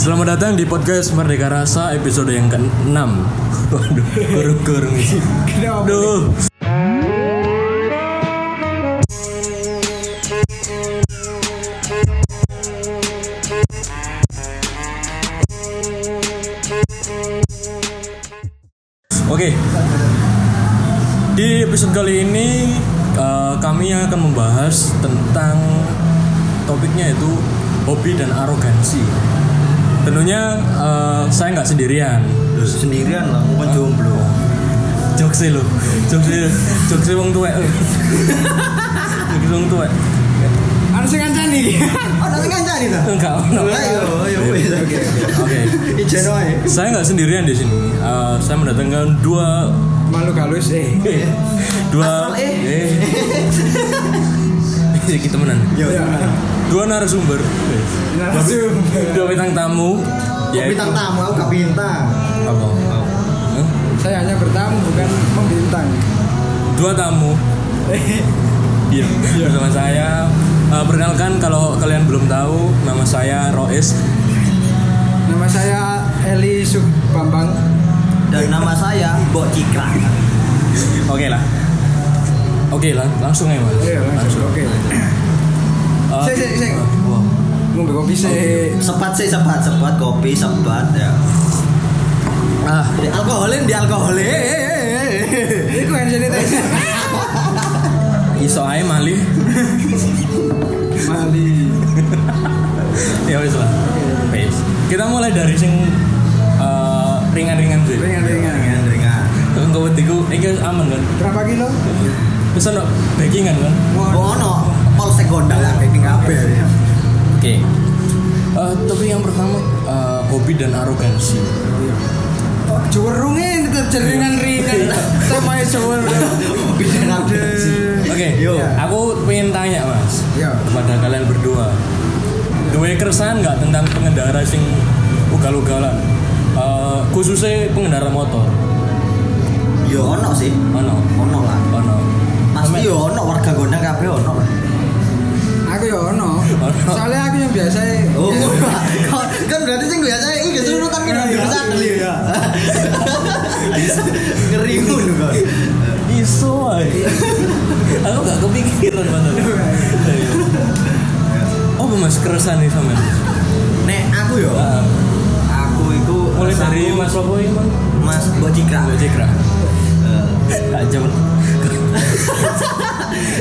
Selamat datang di podcast Merdeka Rasa episode yang ke-6 Waduh, kurung-kurung Kenapa? Oke. Di episode kali ini eh, Kami akan membahas tentang Topiknya itu Hobi dan arogansi Tentunya eh, saya nggak sendirian sendirian lah bukan jomblo Jokse lo, jokse, jokse wong tua. Jokse wong tua. Ada sing kancani. oh nanti kan jadi dah Enggak, enggak. ayo ayo oke Oke. ijen wae Saya nggak sendirian di sini. Eh, saya mendatangkan dua Malu halus eh. dua eh. eh. kita menang. yo Ya. Dua narasumber. Narasumber. Dua bintang tamu. Kok bintang tamu aku gak bintang Apa? Saya hanya bertamu bukan membintang. Dua tamu. Iya, bersama saya. Eh, perkenalkan kalau kalian belum tahu, nama saya Rois. Nama saya Eli Suk Bambang. dan nama saya Mbok Cikra Oke lah. Oke lah, langsung ya mas. Iya, langsung. Oke. Eh, Sik, sik, sik. Ngombe kopi sih. sepat sih sepat sepat kopi sepat ya Ah, di alkoholin di alkoholin Iku yang jadi tes. iso ae mali. Mali. ya wis lah. Wis. Kita mulai dari sing eh, ringan-ringan sih. Ringan-ringan. ringan ringan Engko wediku iki aman kan. Berapa kilo? Wis ono backingan kan. oh no polsek gondal lah kayak kabeh Oke. Eh, tapi yang pertama eh, hobi dan arogansi. Oh, Juwerunge terjeringan-ringan. Temanya juwerung. Bisa arogansi. Oke, Yo. aku pengen tanya mas Ya. kepada kalian berdua. Dua keresahan nggak tentang pengendara sing ugal-ugalan, Eh, khususnya pengendara motor. yo ono sih Ono, ono lah ono. pasti yo ono warga gondang kabeh ono lah Aku ya ono. Soalnya aku yang biasa Oh, kan berarti sing biasa iki kesurutan kan udah sadel ya. Ngeri ngono kan. Iso ae. aku gak kepikiran mana. Oh, mas keresahan nih sama. Nek aku yo, Ah, aku itu mulai dari Mas Lopo ini Mas. Mas Bojikra. Gue cekra.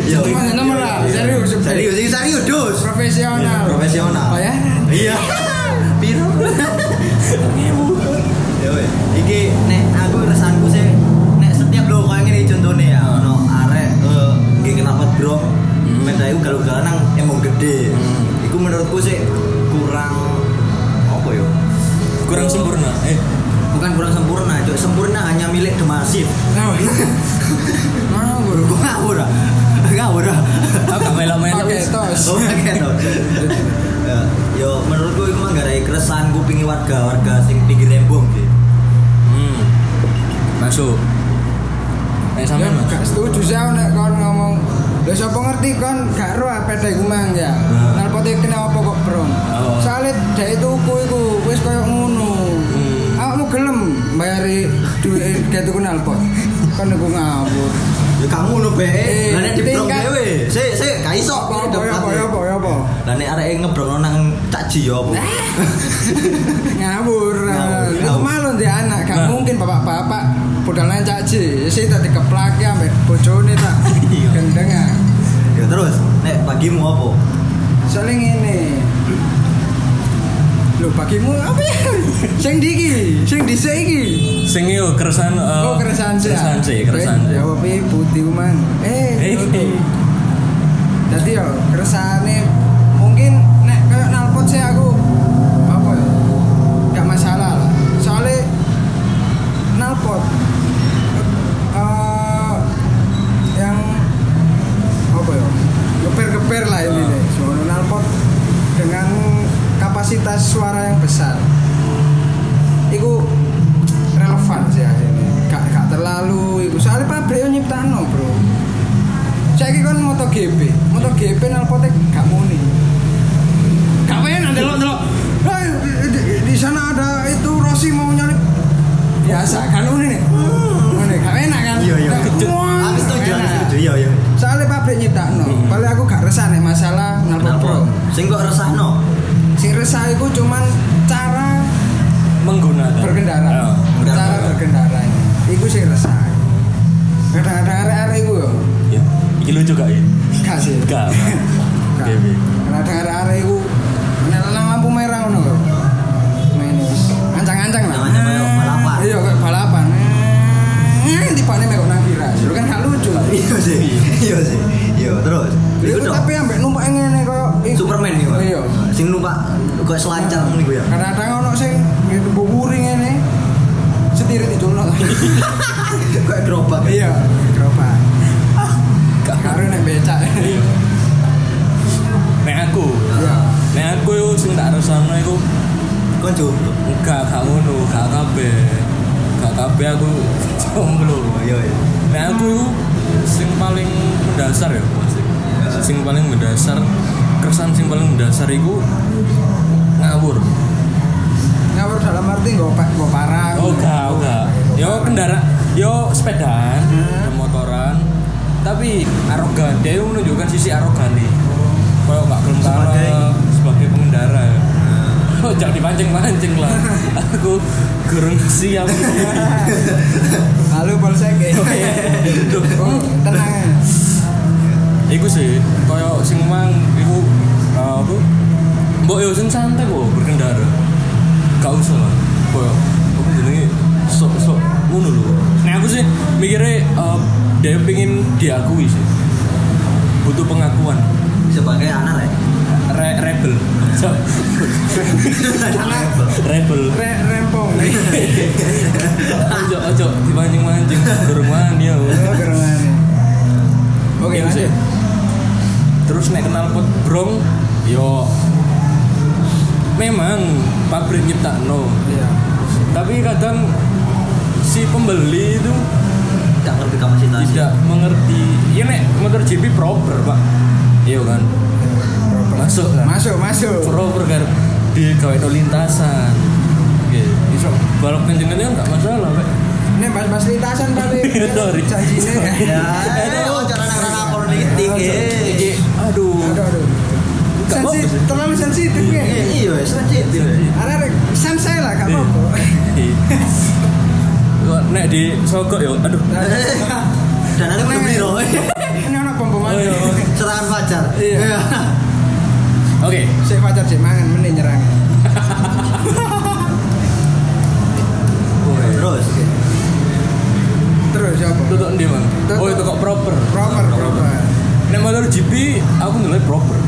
Yo. Cuma nomor lah, serius. Serius, iki serius, Dus. Profesional. Profesional. Bayaran. Iya. Piro? Ya weh. Iki nek aku resanku sih nek setiap lo kayak gini contohnya ya ono arek eh nggih kenapa bro Hmm. Medayu kalau galan nang emang gede. Hmm. Iku menurutku sih kurang apa yo? Kurang sempurna. Eh, Bukan kurang sempurna, cok sempurna hanya milik demasif. Nah, bro. Gua ah. Ngawur ah. aku gak melo-melo. Oke, tos. Oh, kayak gitu. Ya, Yo menurutku itu mah gara keresahan kupingi warga warga sing pinggir rembong sih. Hmm. Masuk. Eh sampean Mas. gak setuju sih aku nek kon ngomong Lha sapa ngerti kon gak ro pede iku mang ya. Hmm. Nalpote kena apa kok, Bro? Oh. Soale dhek tuku iku wis koyo ngono. Hmm. Awakmu gelem bayari duit gak tuku nalpot. Kon iku ngawur. Ya kamu ngono be. Eh, Lah nek dibrong tingkat- dhewe. Sik sik gak iso Apa iki apa debat. apa. Lah nek arek ngebrong nang Cak Ji yo apa? Ngawur. Iku malu di anak, gak mungkin bapak-bapak budal nang caci. Sih tak dikeplaki ambek bojone tak. Iya. Gendengan. Ya terus nek bagimu apa? Soalnya ngene. Loh, bagimu apa ya? Sing di iki, sing dhisik iki. Sing yo keresahan eh, oh, keresahan sih. Keresahan sih, keresahan sih. Jawab putih man. Eh. Eh. Jadi yo keresahane kapasitas suara yang besar. Itu relevan sih ya gak, gak terlalu itu soalnya pabrik yang nyiptano bro. Saya ini kan MotoGP. MotoGP nalpotek gak muni. Gak pengen ada lo lo di sana ada itu Rossi mau nyari biasa kan ini nih. Hmm. Ini gak enak kan? Iya iya. Habis tujuh iya iya. Soalnya pabrik nyiptano. Hmm. Paling aku gak resah nih masalah nalpot pro sing resah no sing resah iku cuman cara menggunakan. berkendara. Ya. cara berkendara. Iku sing resah kadang-kadang arek-arek iku yo. Ya iki lucu gak ya gak sih. Gak Gak. Arek-arek iku nek nang lampu merah ngono kok Ngene wis. ancang-ancang lah. Balapan. iya kayak balapan. Eh, tipane mek nang lu kan gak lucu. Iya sih. Iya sih. Iya, terus. Iku Iku dong. tapi ambek numpak ngene koyo. Superman nih, Pak. Iya. Sing numpak kok selancar ngono iku ya. Kadang-kadang ono sing gitu buburi ngene. Setir diculno. Kayak gerobak. Iya, gerobak. Karo nek becak. Iya. nek aku Iya. nek aku yo sing tak resano iku jomblo. enggak gak ngono gak kabeh gak kabeh aku jomblo Iya, iya. nek aku iku sing paling mendasar ya. Sing paling mendasar keresahan sing paling mendasar iku ngawur Ngawur dalam arti nggo pak nggo parang. oh gak oh, gak yo kendara yo sepedaan Hmm. motoran tapi arogan dia menunjukkan sisi arogan nih kalau nggak gelem Sebagai- sebagai pengendara Oh, jangan dipancing-pancing lah. Aku kurang siap. Halo polsek. Oh, tenang. Iku sih, koyo sing mang iku eh, apa? Mbok yo sing santai kok berkendara. Gak usah lah. Koyo apa jenenge sok-sok ngono lho. Nah aku sih mikirnya eh, dia pengen diakui sih. Butuh pengakuan. Sebagai anak ya. Re rebel. So- rebel. Re rempong. Ojo ojo dipancing-pancing durung wani ya. Gerongane. Oke, sih. Terus nek kenal pot brong, yo memang pabrik nyiptakno. Iya. Tapi kadang si pembeli itu Gak ngerti kapasitas. tidak mengerti. Ya nek motor GP proper, Pak. Iya kan? Masuk kan? Masuk, masuk. Proper kan di gawe lintasan. Oke, iso balap kan enggak masalah, Pak. Ini bahas-bahas lintasan tapi Sorry. janjine. Ya, cara anak-anak politik. eh. Iki aduh. Aduh, aduh. Sensi, sih. terlalu sensitif ya. Eh, Iya, sensitif. Arek santai lah, gak Iya. apa-apa. Nek di sogok yo, aduh. Dan ada belum biro. Ini anak bom Oh, iya. Serangan fajar. Iya. Oke, Sik pacar sik mangan meneh nyerang. Terus. Terus apa? tutup ndi, Mang? Tutuk. Oh, itu kok proper. Proper, proper. Nek motor GP aku nilai proper.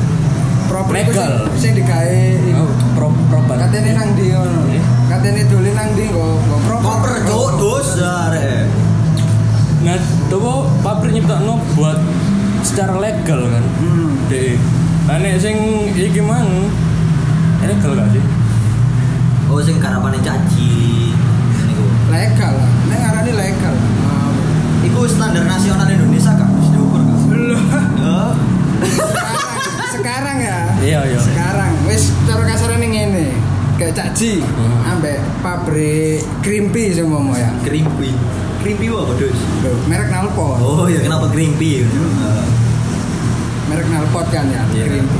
Proper Legal. sing- digawe Oh, pro proper. katene nang ndi ngono. Katene dolen nang ndi kok kok proper. Koper cuk dosa rek. Nah, coba pabrik nyiptakno buat secara legal kan. Hmm. Dek. Nah, nek sing iki mang legal gak sih? Oh sing karapane caci. Niku. Legal lah. Nek ngarani legal. Iku standar nasional Indonesia kak, harus diukur kak. Loh. Ya. sekarang, sekarang ya. Iya, iya. Sekarang wis cara kasarane ngene. Kayak caci Hmm. ambek pabrik Krimpi semono ya. Krimpi. Krimpi apa dos? Loh, merek nalpot. Oh ya kenapa krimpi? Eh, Merek nalpot kan ya, Iya. Krimpi.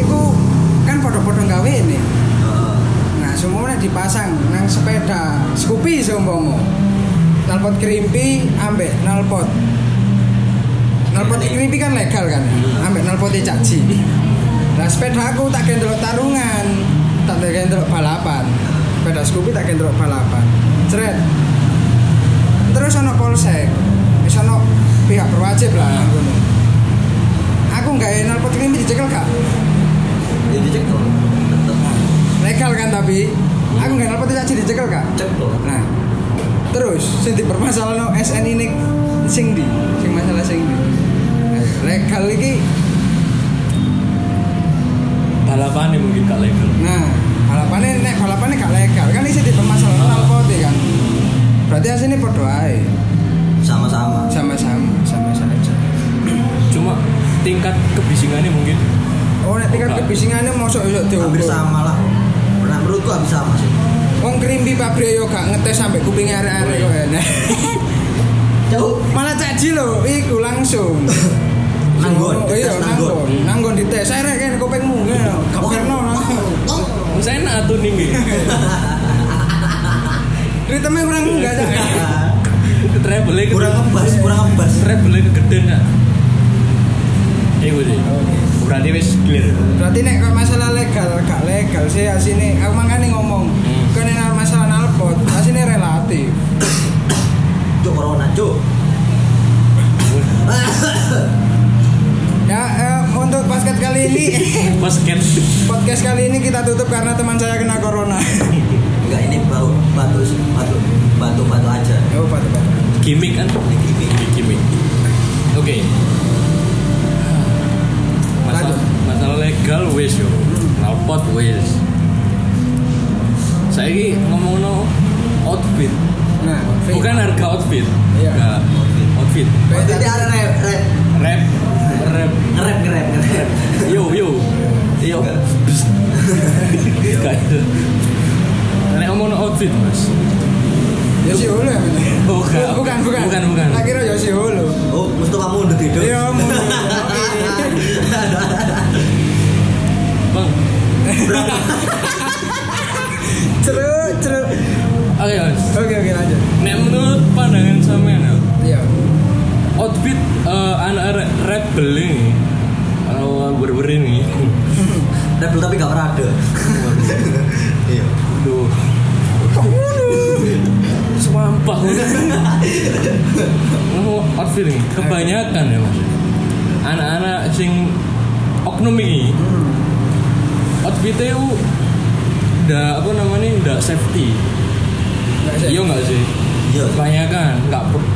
Iku kan podo-podo gawe ini. eh, Nah, semuanya dipasang nang sepeda Scoopy seumpama. Nalpot Krimpi ambek nalpot. Nalpot Krimpi kan legal kan, ambek nalpot caci. Nah, sepeda aku tak gendrok tarungan, tak gendrok balapan. Sepeda Scoopy tak gendrok balapan. Cret. Terus ono polsek. Wis ono pihak berwajib lah kono. Aku nggak nalpot Krimpi dicekel gak? Ya dicek tuh. Tetep. Legal kan tapi aku nggak nalpot caci dicekel gak? Cek tuh. Nah, terus sing dipermasalahno SN ini sing di, sing masalah sing di. Nah, Legal iki. Balapan mungkin gak legal. Nah, balapannya nek balapannya gak legal kan isi dipermasalahno nalpote kan. Berarti aslinya podo ae. Sama-sama. Sama-sama, sama saja. Cuma tingkat kebisingannya mungkin Oh, nek tingkat Oke. kebisingannya mosok iso Hampir diukur. sama lah. Nah, menurutku hampir sama sih. Wong krimpi pabrik yo gak ngetes sampai kuping arek-arek kok ya. Jauh. Malah caji lho, iku langsung. Nanggon, Oh, iya, nanggon. nanggon. Nanggon dites. Saya rek kan kopengmu kan. Kaperno Wis enak tuh nih. Ritmenya kurang enggak Cak. Travel ke kurang ngebas kurang ngebas travel ke gede nak. Iku sih. Berarti wis clear. Berarti nek kok masalah legal gak legal sih asine aku makane ngomong. Hmm. Kan nek masalah nalpot asine relatif. cuk corona cuk Ya eh, untuk podcast kali ini Basket. podcast kali ini kita tutup karena teman saya kena corona. enggak ini bau batu batu batu batu aja Oh, Pak, Pak. Gimik kan? Gimik. Saya ngomong no outfit, Nah, Fit. bukan harga outfit. Iya. Enggak, outfit. Kayak jadi ada rap rap Rap, rap. ngerap ngerap ngerap Yo yo. Yo. Itu. Nek ngomong no outfit, Mas. Yosi Holo ya? Oh, bukan bukan Bukan, bukan. Tak kira Yosi Holo oh mesti kamu udah tidur iya mau Bang, ceruk ceruk oke Mas. oke oke lanjut. Nek menurut pandangan sampean ya, iya. Outfit eh, anak rap ini kalau berber ini. Rap tapi gak pernah ada iya Duh Swampah Ngomong outfit ini Kebanyakan ya mas. Anak-anak sing Oknum ini. Outfitnya Udah apa namanya Udah safety. Nggak. Iya nggak sih? Iya. Kebanyakan nggak per-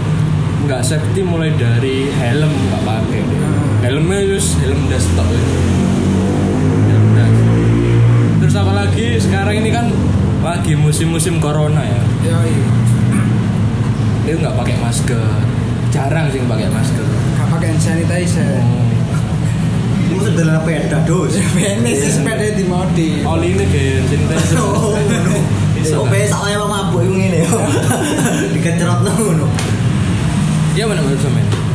nggak safety mulai dari helm nggak pakai. Hmm. helmnya just helm desktop ya. helm das terus apalagi sekarang ini kan lagi musim-musim corona ya. Iya iya. Dia nggak pakai masker. Jarang sih pakai masker. Gak pakai hand sanitizer. Ini mesti dalam peda dos Bene sih sepeda di modi oli ini kayak sanitizer oh oh kan? besok aja lo mabuk itu ngene yo dikecerot no ya mana menurut sampean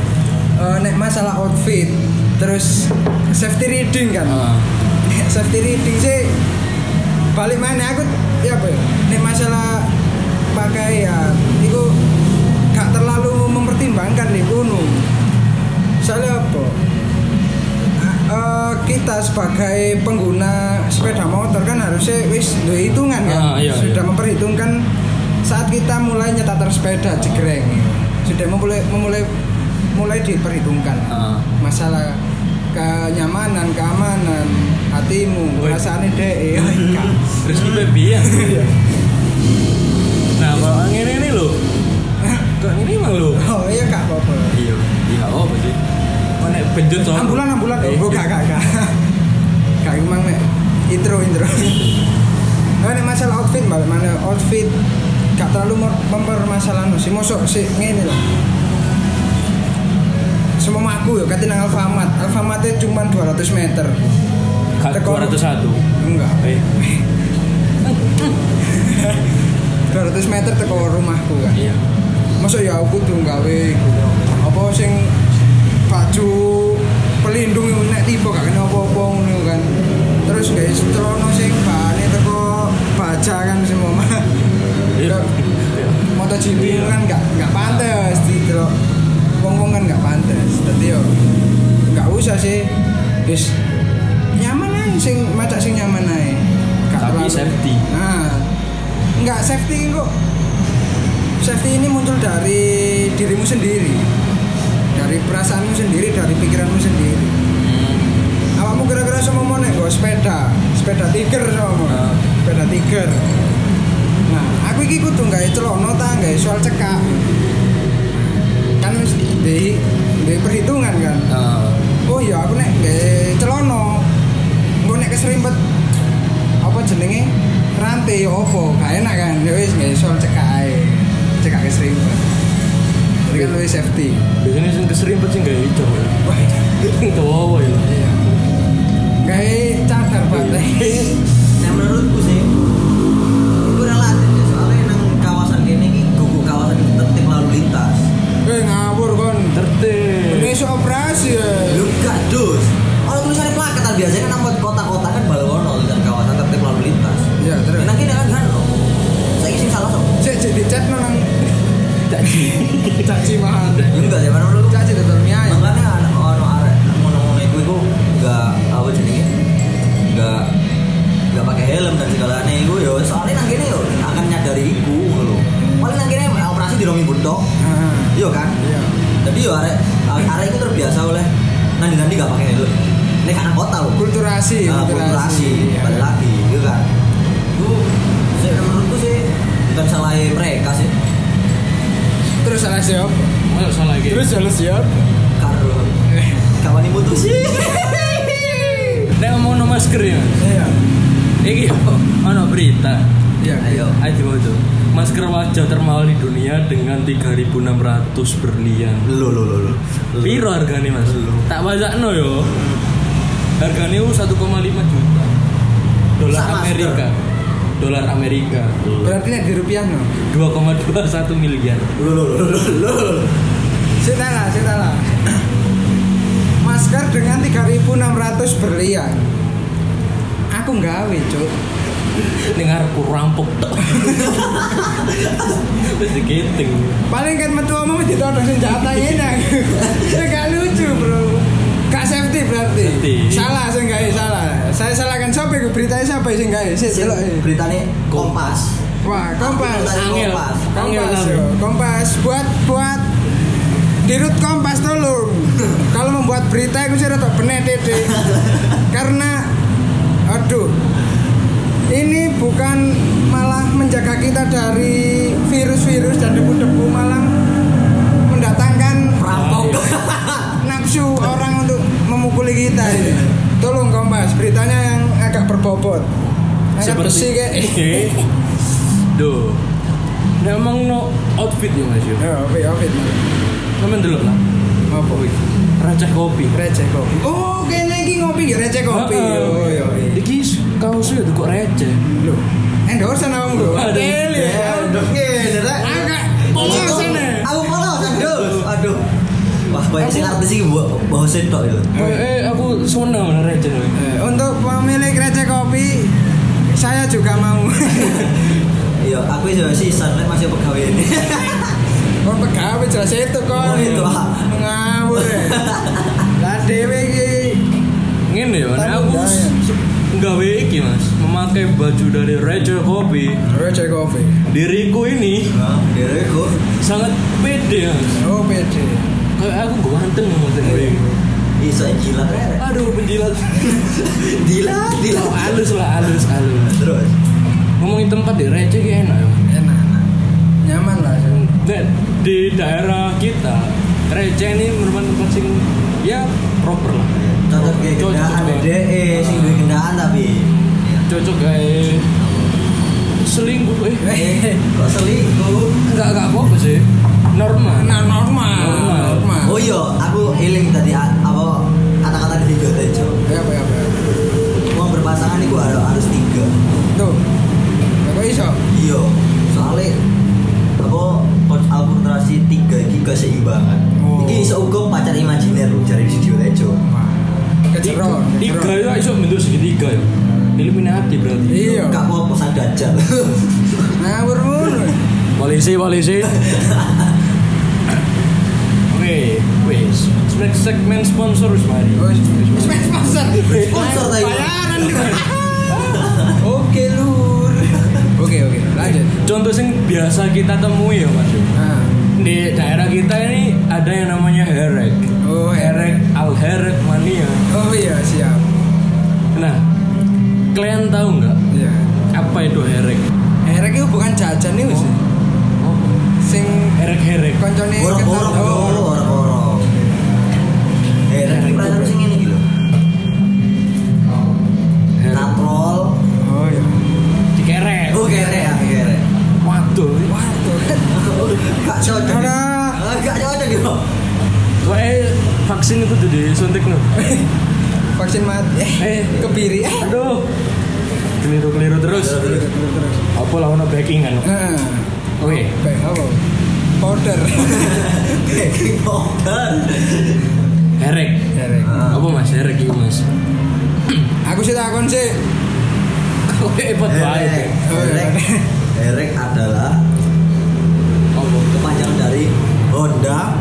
Eh, nek masalah outfit terus safety reading kan? Ah, safety reading sih balik mana aku ya apa ya? Nek masalah pakaian itu gak terlalu mempertimbangkan di gunung soalnya apa Eh, kita sebagai pengguna sepeda motor kan harusnya wis dua hitungan kan? Ah, iya, sudah iya. memperhitungkan saat kita mulai nyetater sepeda jegreng. Sudah memulai memulai mulai diperhitungkan. Ah. masalah kenyamanan, keamanan, hatimu, perasaan ide, Rizky Baby ya nah kalau ini ini lo kok ini mah lo Oh iya kak apa-apa. iya iya oh apa sih mana penjut soal Ambulan ambulan, Eh, oh gak gak gak. Gak emang nek intro intro. Nah, nek masalah outfit mana outfit gak terlalu mempermasalahan sih mosok sih ngene lah. Semua aku ya kata nang Alfamart. Alfamart itu cuma 200 meter. Teko- 201 Enggak. eh 200 meter teko rumahku kan. iya Masa ya aku tuh gawe apa sing baju pelindung nek tiba gak kena apa-apa ngono kan. Terus guys celana sing bahane teko baja kan semua mah. iya MotoGP kan gak gak pantes didelok wong-wong kan gak pantes. Dadi yo gak usah sih. Wis nyaman aja sing macak sing nyaman aja. Gak Tapi safety. Nah, enggak safety kok. Safety ini muncul dari dirimu sendiri. Dari perasaanmu sendiri, dari pikiranmu sendiri. Awakmu kira-kira semua mau nggo sepeda, sepeda tiger sama. Ah. Sepeda tiger. Nah, aku iki kudu gawe celana ta, gawe soal cekak. Kan di di perhitungan kan. Ah, Oh iya aku nek gawe celana. Engko nek keserimpet apa jenenge rantai ya apa gak enak kan ya wis gawe soal cekak ae. Cekak keserimpet. Iya. kan lebih safety. Biasanya sih? Keserimpet sih gak hijau wah itu wow ya? Iya. Kayak catar pantai yang nah, menurutku sih itu relatif ya. Soalnya nang kawasan gini ki gugu kawasan tertib lalu lintas. Eh ngawur kon. Tertib ini operasi ya. Lu gak dus. Orang tulisannya plakat kan biasanya kan buat kota-kota kan balono tulisan kawasan tertib lalu lintas. Iya terus. Enak ini kan kan oh, saya sih salah sih saya jadi chat nang caci caci mahal enggak ya mana lu caci tetap nyai makanya anak orang arek ngono-ngono iku iku enggak apa jenenge enggak enggak pakai helm dan segalanya itu yo soalnya nang kene yo akan nyadari iku lho paling nang kene operasi di romi butok iya kan iya jadi yo arek arek itu terbiasa oleh nanti-nanti gak pakai helm ini karena kota loh kulturasi. uh, kulturasi, balik lagi gitu kan? Itu menurutku sih bukan salah mereka sih. Terus salah siapa? Masa salah gitu. Terus salah siapa? Karo kawan ibu tuh sih. Nek ngomong no masker ya. Iya. Iki ono berita. Iya. Ayo. Ayo itu. Masker wajah termahal di dunia dengan 3.600 berlian. Lo lo lo lo. Piro harganya mas? Tak no yo. Harganya itu 1,5 juta. Dolar Sak masker. Dolar Amerika. Berarti nek di rupiah no. 2,21 miliar. Lo lo lo lo lo. Sita lah, lah. Masker dengan 3.600 berlian. Aku gawe, Cuk. Dengar aku rampok tok. Terus digiting. Paling kan metu omong ditodong senjata enak. Ya gak lucu, Bro. Gak safety berarti. Safety. Salah sing gawe salah. Saya salahkan siapa iku beritanya siapa sing gawe? Sik delok. Beritanya Kompas. Wah, kompas. Angel. Kompas. Angel, Kompas, kompas buat buat dirut kompas tolong kalau membuat berita itu saya rada bener dede karena aduh ini bukan malah menjaga kita dari virus-virus dan debu-debu malah mendatangkan Perampok. Nafsu orang untuk memukuli kita ini tolong kompas beritanya yang agak berbobot agak bersih kayak Oke. Duh. Nah, emang no outfit ya mas yo. ya oke oke Kamu dulu lah. apa Receh kopi. receh kopi oh kayaknya ini ngopi ya receh kopi oh iya iya Iki kaosnya tuh kok receh. Loh, awakmu lho. Aduh. Adel ya. Agak polosan ya. Aku polos aduh. Aduh. Banyak sing artis iki bawa setok itu. Eh, aku seneng mana receh. loh. Eh, Untuk pemilik receh kopi, saya juga mau. Iya, aku juga season lek masih pegawai ini. Kon pegawai jelas itu kon. Oh, itu, ah. Ngawur. ya. Lah dhewe iki Ngene ya, aku gawe iki mas, memakai baju dari receh kopi. receh kopi. Diriku ini Nah, diriku. sangat pede mas. Oh, pede. Aku ganteng mas. Iso jilat rek. Aduh penjilat. Dilat, Oh, dilat. halus lah, halus, halus. Terus. Ngomongin tempat di receh kayak enak ya. Enak. Nyaman lah. Nek di daerah kita receh ini merupakan tempat sing ya proper lah. Cocok kayak kendaan cocok. DE, sing duwe kendaan tapi. Cocok kayak selingkuh eh. Eh, kok selingkuh? Enggak enggak apa-apa sih. Normal. Nah, normal. Normal. Normal. Oh iya, aku eling tadi apa kata-kata di video tejo. Ya apa ya apa. ya. Uang berpasangan itu harus harus tiga. Tuh. Kok iso? Iya, soalnya apa coach alkulturasi tiga iki keseimbangan. Oh. Iki iso uga pacar imajiner lho dari video tejo. Wah. Kejero. Tiga kejero. ya iso bentuk segitiga ya. Illuminati berarti. Iya. Gak apa-apa sang dajal. Ngawur ngono. Polisi, polisi. Oke, wes. Next segmen sponsor wis mari. Wis wis wis sponsor. Sponsor tadi. Bayaran. Oke, Lur. Oke, oke. Lanjut. Contoh sing biasa kita temui ya, Mas. Nah. Di daerah kita ini ada yang namanya herek. Oh, Herek al herek mania. Oh iya, siap. Nah, kalian tahu nggak Iya. apa itu herek? Herek itu bukan jajan nih. Oh, Sing herek herek. koncone Borok-borok, Oh. borok-borok. Eh, tapi perasaan sing ngene iki lho. Herek. Katrol. Oh iya. Dikerek. Oh, ya. Waduh. Waduh. Gak cocok. Ah, Gak cocok gitu. Soalnya vaksin itu tuh disuntik no. Vaksin mati. Eh, Eh, kebiri. Eh. aduh. Keliru-keliru terus. Terus, Apa lah ono backingan. Oke. Baik, apa? Powder. Baking powder. Herek. Herek. Ah. Apa Mas herek itu Mas? Aku sih takon sih. Kok hebat banget. Erek. Oh, iya. Erek. Erek adalah Apa? kepanjangan dari Honda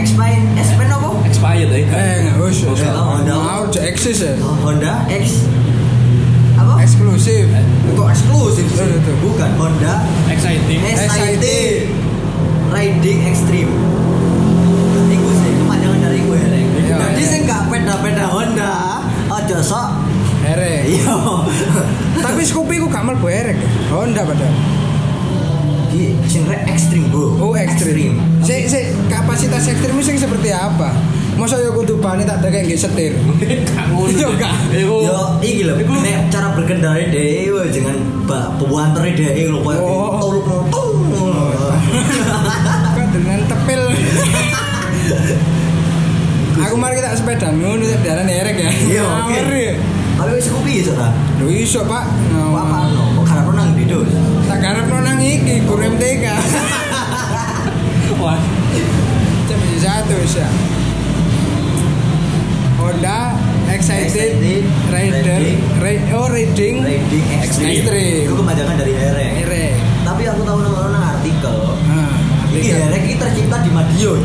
X-Pine S-Pen apa? Expired eh. Eh. Oh, Honda. Mau aja eksis ya. Honda X apa? Eksklusif. itu. Bukan Honda Exciting. SIT Riding Extreme. Iku sih kepanjangan dari gue Rek. Iya, Jadi iya. sing gak peda-peda Honda, aja sok Erek. iya. Tapi Scoopy ku gak mlebu erek. Honda padahal. Rek ekstrim, Bro. Oh ekstrim. Si, si, kapasitas ekstrim sing seperti apa? Masa yo kudu bani tak ada kayak setir. Gak ngono. Yo, gak. Yo, iki lho, nek cara berkendara dhewe dengan ba- pewantere dhewe lho koyo Oh. toluk dengan tepil. Aku mari kita sepeda ngono tak dalan erek ya. Iya, oke. Ya. Tapi wis kupi iso ta? Lho iso, Pak. Apa apa no? Kok karep nang Didos? Tak garapno nang iki guru MTK. wah. Di satu ya. Honda Excited Excited, Rider Riding. Ri- Oh Riding Riding Extreme. Extreme. Itu kepanjangan dari Herek. Erek Tapi aku tahu nang nang artikel. Nah, Iki Herek iki tercipta di Madiun.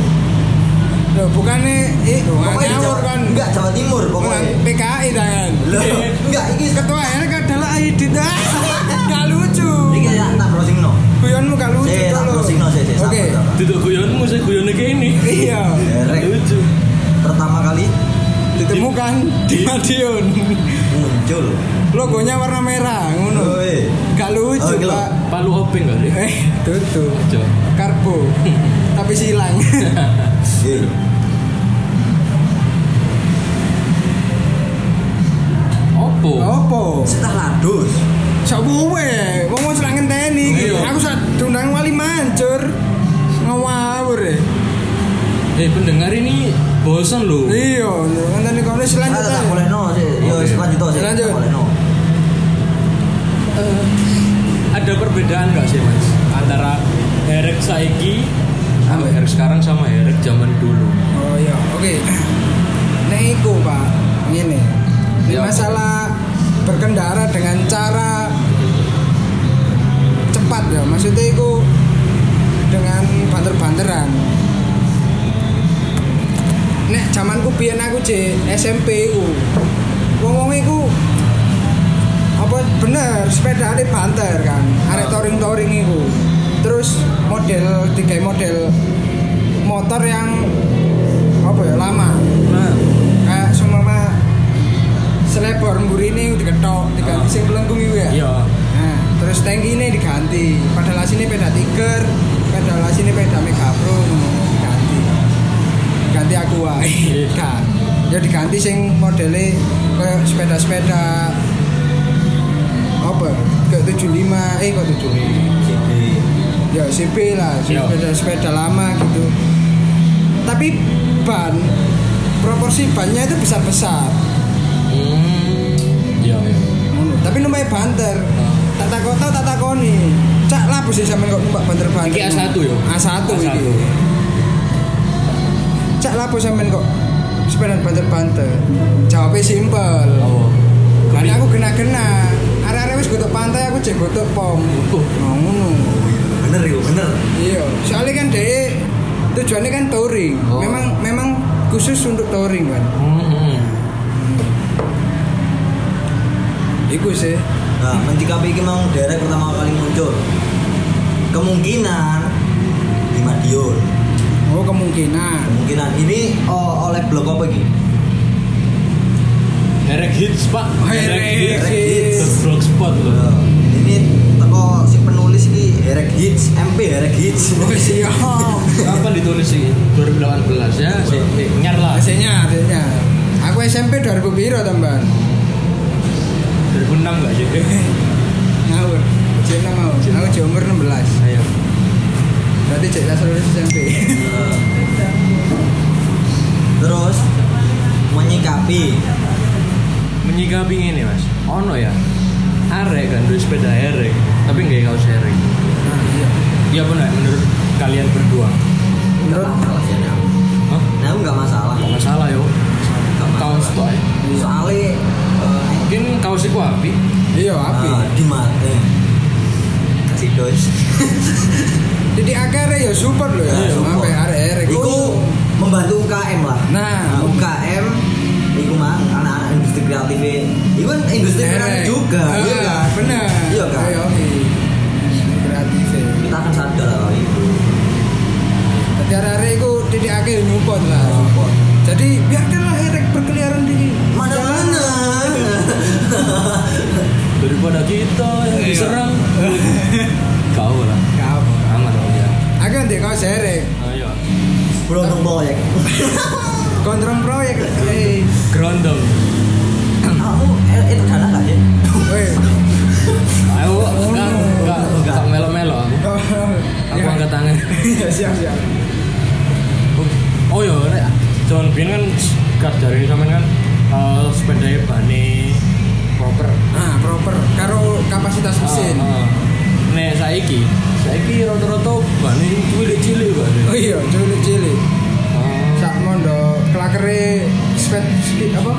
Loh, bukannya eh Pokoknya Jawa, kan enggak Jawa Timur pokoknya. PKI tangan Loh, enggak iki Ketua RK adalah Aidit Gak lucu iki ya tak browsing no. Guyonmu gak lucu Eh, tak dulu. browsing no sih, sih, Oke. Duduk guyonmu sih guyonnya kayak ini. Iya Herek Lucu. pertama kali Ditemukan di Madiun muncul. Logonya warna merah ngono Oi. Gak lucu Oh, pak Palu openg gak sih? Eh tutup. Karbo Tapi silang Iya. Opo? Apa? Setelah ladus. Sok gue, mau mau serang ngenteni. Iya. Aku sak diundang wali mancur. Ngawur ya. Eh pendengar ini bosan loh. Iya, kono Ah, selanjutnya. tak boleh no sih. Yo lanjut to sih. Lanjut. Tak boleh no. Eh, ada perbedaan nggak sih mas antara Herek saiki sama Herek sekarang sama Herek zaman dulu? Oh iya, oke. Nek iku, Pak. Ngene. Ini Ya. masalah berkendara dengan cara cepat ya. Maksudnya iku dengan banter-banteran. Nek zamanku biyen aku C SMP iku. Wong-wong iku apa bener sepeda ada banter kan arek touring touring iku. Terus model tiga model motor yang apa ya lama. Nah, kayak semua selebor mburi ini diketok diganti Ah. sing pelengkung iku ya. Iya. nah, terus tanki ini diganti. Padahal asine peda tiger padahal asine peda mega pro ngono, ganti aku wae Iya. kan ya diganti sing modele kayak sepeda-sepeda. Apa? Ke 75 eh kok 75 Jadi ya CB lah Iya. sepeda-sepeda lama gitu. Tapi ban proporsi bannya itu besar-besar. Hmm, iya iya. Ngono. tapi numpak banter. Tak takut tau tak takoni. Cak lah sih sampe kok numpak banter banter Iki A1 yo? A1 iki. A1. Cak lah sampean kok sepeda banter banter jawabnya simpel Oh. Kali aku kena-kena Arek-arek wis gotok pantai aku cek gotok pom Oh. Oh, ngono bener itu bener. Iya, soalnya kan deh tujuannya kan touring. Oh. Memang memang khusus untuk touring kan. Hmm, hmm. Iku sih. Nah, mencikapi iki mau derek pertama kali muncul. Kemungkinan di Madiun. Oh kemungkinan. Kemungkinan ini oh, oleh blog apa iki? Herek hits pak. Herek Hits. The blogspot loh. Nah, ini teko si penulis iki Herek Hits, MP Herek Hits. Oh siap. Kapan ditulis sih? 2018 ya. Si, nyar lah. Hasilnya, hasilnya. Aku SMP 2000 piro tambahan? 2006 nggak sih? Ngawur. Cina mau. Aku cek umur 16. Ayo. Berarti cek kelas lulus SMP. Terus menyikapi Menyikapi ini mas. Ono ya. Arek kan duwe sepeda herek, tapi nggak kaos herek. Nah, iya. Iya benar menurut kalian berdua. Menurut masalah sih. Hah? Nah, aku nggak masalah. Nggak masalah yo. Kaos tuh ya. Soalnya eh, Mungkin kaos itu api. iya api. ah, di mate sih jadi akhirnya ya support loh ya. Iya, Sampai arek-arek itu membantu UKM lah. Nah. nah UKM itu mah anak-anak industri kreatif e. itu kan industri eh, kreatif juga eh, iya kan? benar iya kan? Industri kreatif e. kita akan sadar lah itu. Jadi itu jadi akhirnya nyupport lah. Oh, jadi biarkanlah Erek berkeliaran di mana-mana daripada kita yang Iya. diserang kau lah Kau. aman ya Aku nanti kau serek. ayo Beruntung proyek. Kontrol proyek. Eh, gerondong Kamu eh, itu dana nggak sih? weh. ayo kan enggak enggak melo-melo aku Oh, aku ya. angkat tangan Ya siap siap. oh iya cuman biar kan kat dari sampean kan eh, sepeda bane proper Nah, proper karo kapasitas mesin. Ah, ah. nek saiki saiki rata-rata bane cilik-cilik bane Oh iya, cilik-cilik. Ah. Sak mondo kelakere skate skate apa?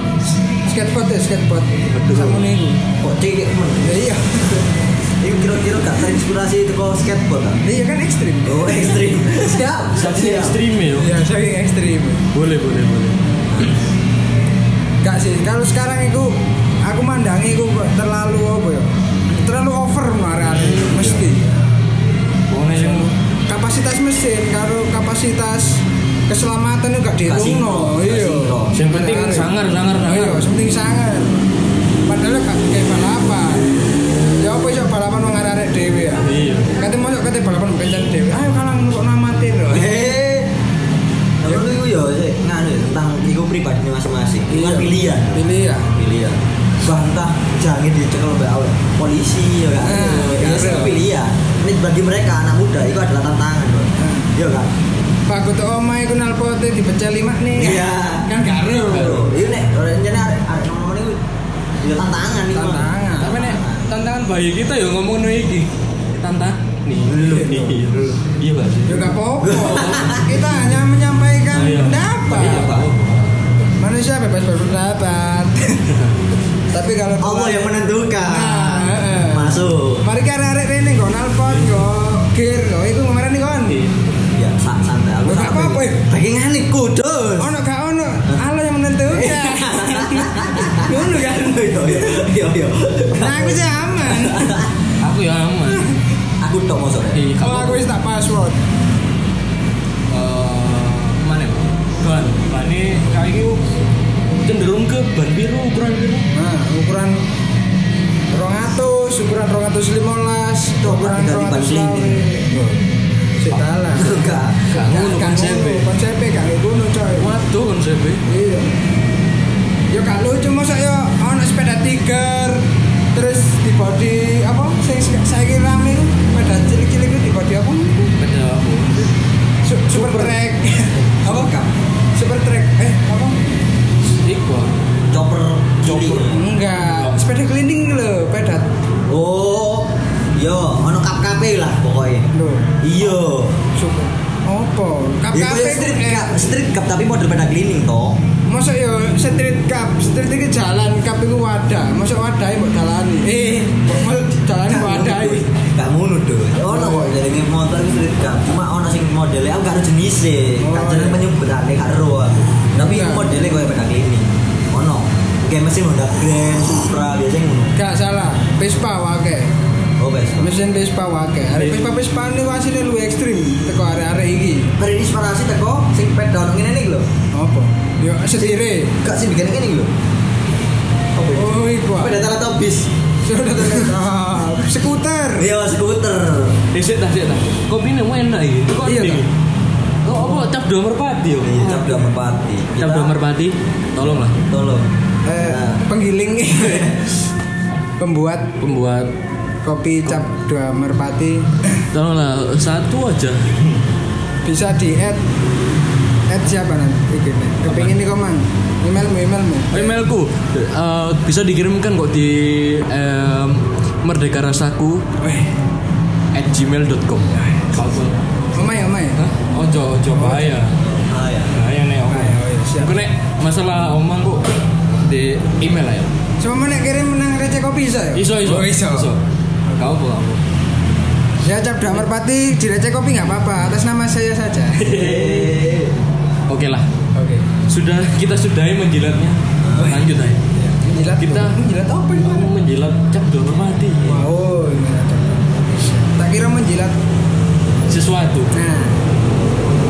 Skateboard ya, skateboard. Betul. Sak ngono iku. Kok cilik men? Ya iya. Itu kira-kira gak terinspirasi itu kok skateboard kan? Iya kan ekstrim. Oh ekstrim. Siap. saking ekstrim ya Iya, saking ekstrim. boleh boleh boleh Gak sih, kalau sekarang itu aku mandangi itu terlalu apa ya? Terlalu over marah mesti. sing Kapasitas mesin karo kapasitas keselamatan itu gak dihitung iya. Yang penting sangar, sangar, sangar. Iya, yang penting sangar. Padahal gak kayak balapan. Ya apa iso balapan wong arek dhewe ya. iya Kate mosok kate balapan kencan dhewe. Ayo kalang kok namatin itu ya sih nganu ya, tentang itu pribadi masing-masing. Itu kan pilihan. Pilihan. Polisi ya kan. Ah, Itu iya. pilihan. Ini bagi mereka anak muda itu adalah tantangan. Bro. Iya kan? Pak Kutu Oma iku nalpote dipecah lima nih. Iya. Kan garo. Iya nek orangnya arek arek ngomong itu ya tantangan itu. Tantangan. tapi nek tantangan bayi kita ya ngomong no iki tantang nih Iya, nih iya pak sih Ya gak apa-apa. Kita hanya menyampaikan iya. pendapat. Iya, Pak. Manusia bebas berpendapat. Tapi kalau Allah yang menentukan. Nah. Masuk. Mari kita arek rene nggo nalpot nggo gear nggo iku kemarin nih kon. Ya sa- santai aku. Gak apa-apa, nih kudus? Ono gak ono, Allah yang menentukan. Ngono kan. Yo yo yo yo. Nah, aku sih aman. aku ya aman Aku tok mosok. iya Oh, aku wis tak password. Eh, mana Pak? ban ban ini kayak gitu cenderung ke ban biru ukuran biru Nah, ukuran 200, ukuran 215, Tuh, ukuran ganti ban 200 cleaning. Sik kalah. Enggak. gak ngono Konsepnya gak kayak ngono coy. waduh konsepnya Iya. Ya gak lucu masa ya ono sepeda tiger terus di body apa saya kira rame itu sepeda cilik-cilik itu di body apa beda apa Su- super, track apa Cup. super track eh apa iku Chopper Chopper. enggak sepeda cleaning lho sepeda Oh. Yo, ono kap-kape lah pokoknya. lho Iya. super apa kap Ya kap kayak street cup, street cup tapi model pada cleaning toh. masa ya street cup street itu jalan cup itu wadah masa wadah mau dalani eh mau dalani wadah Gak ngono tuh. Ono kok jadi motor itu street cup. Cuma ono sing modelnya aku gak ada jenisnya. Oh, Gak jenis iya. gak ero. Tapi Enggak. modelnya kayak pada cleaning. Ono. Kayak mesin Honda Grand, Supra biasanya ngono. gak salah. Vespa wake Oh, bes. mesin Vespa wake hari Vespa Vespa ini hasilnya lu ekstrim. Teko area-area iki. Terinspirasi teko sing peda ono ngene iki lho. apa? Yo setire. Gak sih bikin ngene iki lho. Apa oh iku ah. Peda teletubbies. sudah ah, skuter. Iya, skuter. eh sih tak sih tak kopi ini enak gitu kok Iya, oh apa? Cap dua merpati yo. Iya, cap dua merpati. cap dua merpati. Tolonglah. Tolong. Eh, Nah. penggiling. Pembuat. Pembuat. Kopi cap dua merpati. Tolonglah satu aja. Bisa di add add siapa nanti? Iki nih komang? Emailmu emailmu. Emailku. Eh, bisa dikirimkan kok di em, merdeka rasaku at gmail.com omai Hah? ojo ojo bahaya. Ah ya. bahaya nih om. Ah, ya, oh, iya, nek masalah omang kok di email aja Cuma mana kirim menang receh kopi bisa ya? iso iso Oh, iso. kau apa kamu Ya cap dua merpati di receh kopi nggak apa-apa atas nama saya saja. oke lah Oke. sudah kita sudahi menjilatnya lanjut aja Menjilat Kita- menjilat apa ini? mau menjilat cap dua merpati Wow, cap. Tak kira menjilat. sesuatu Nah,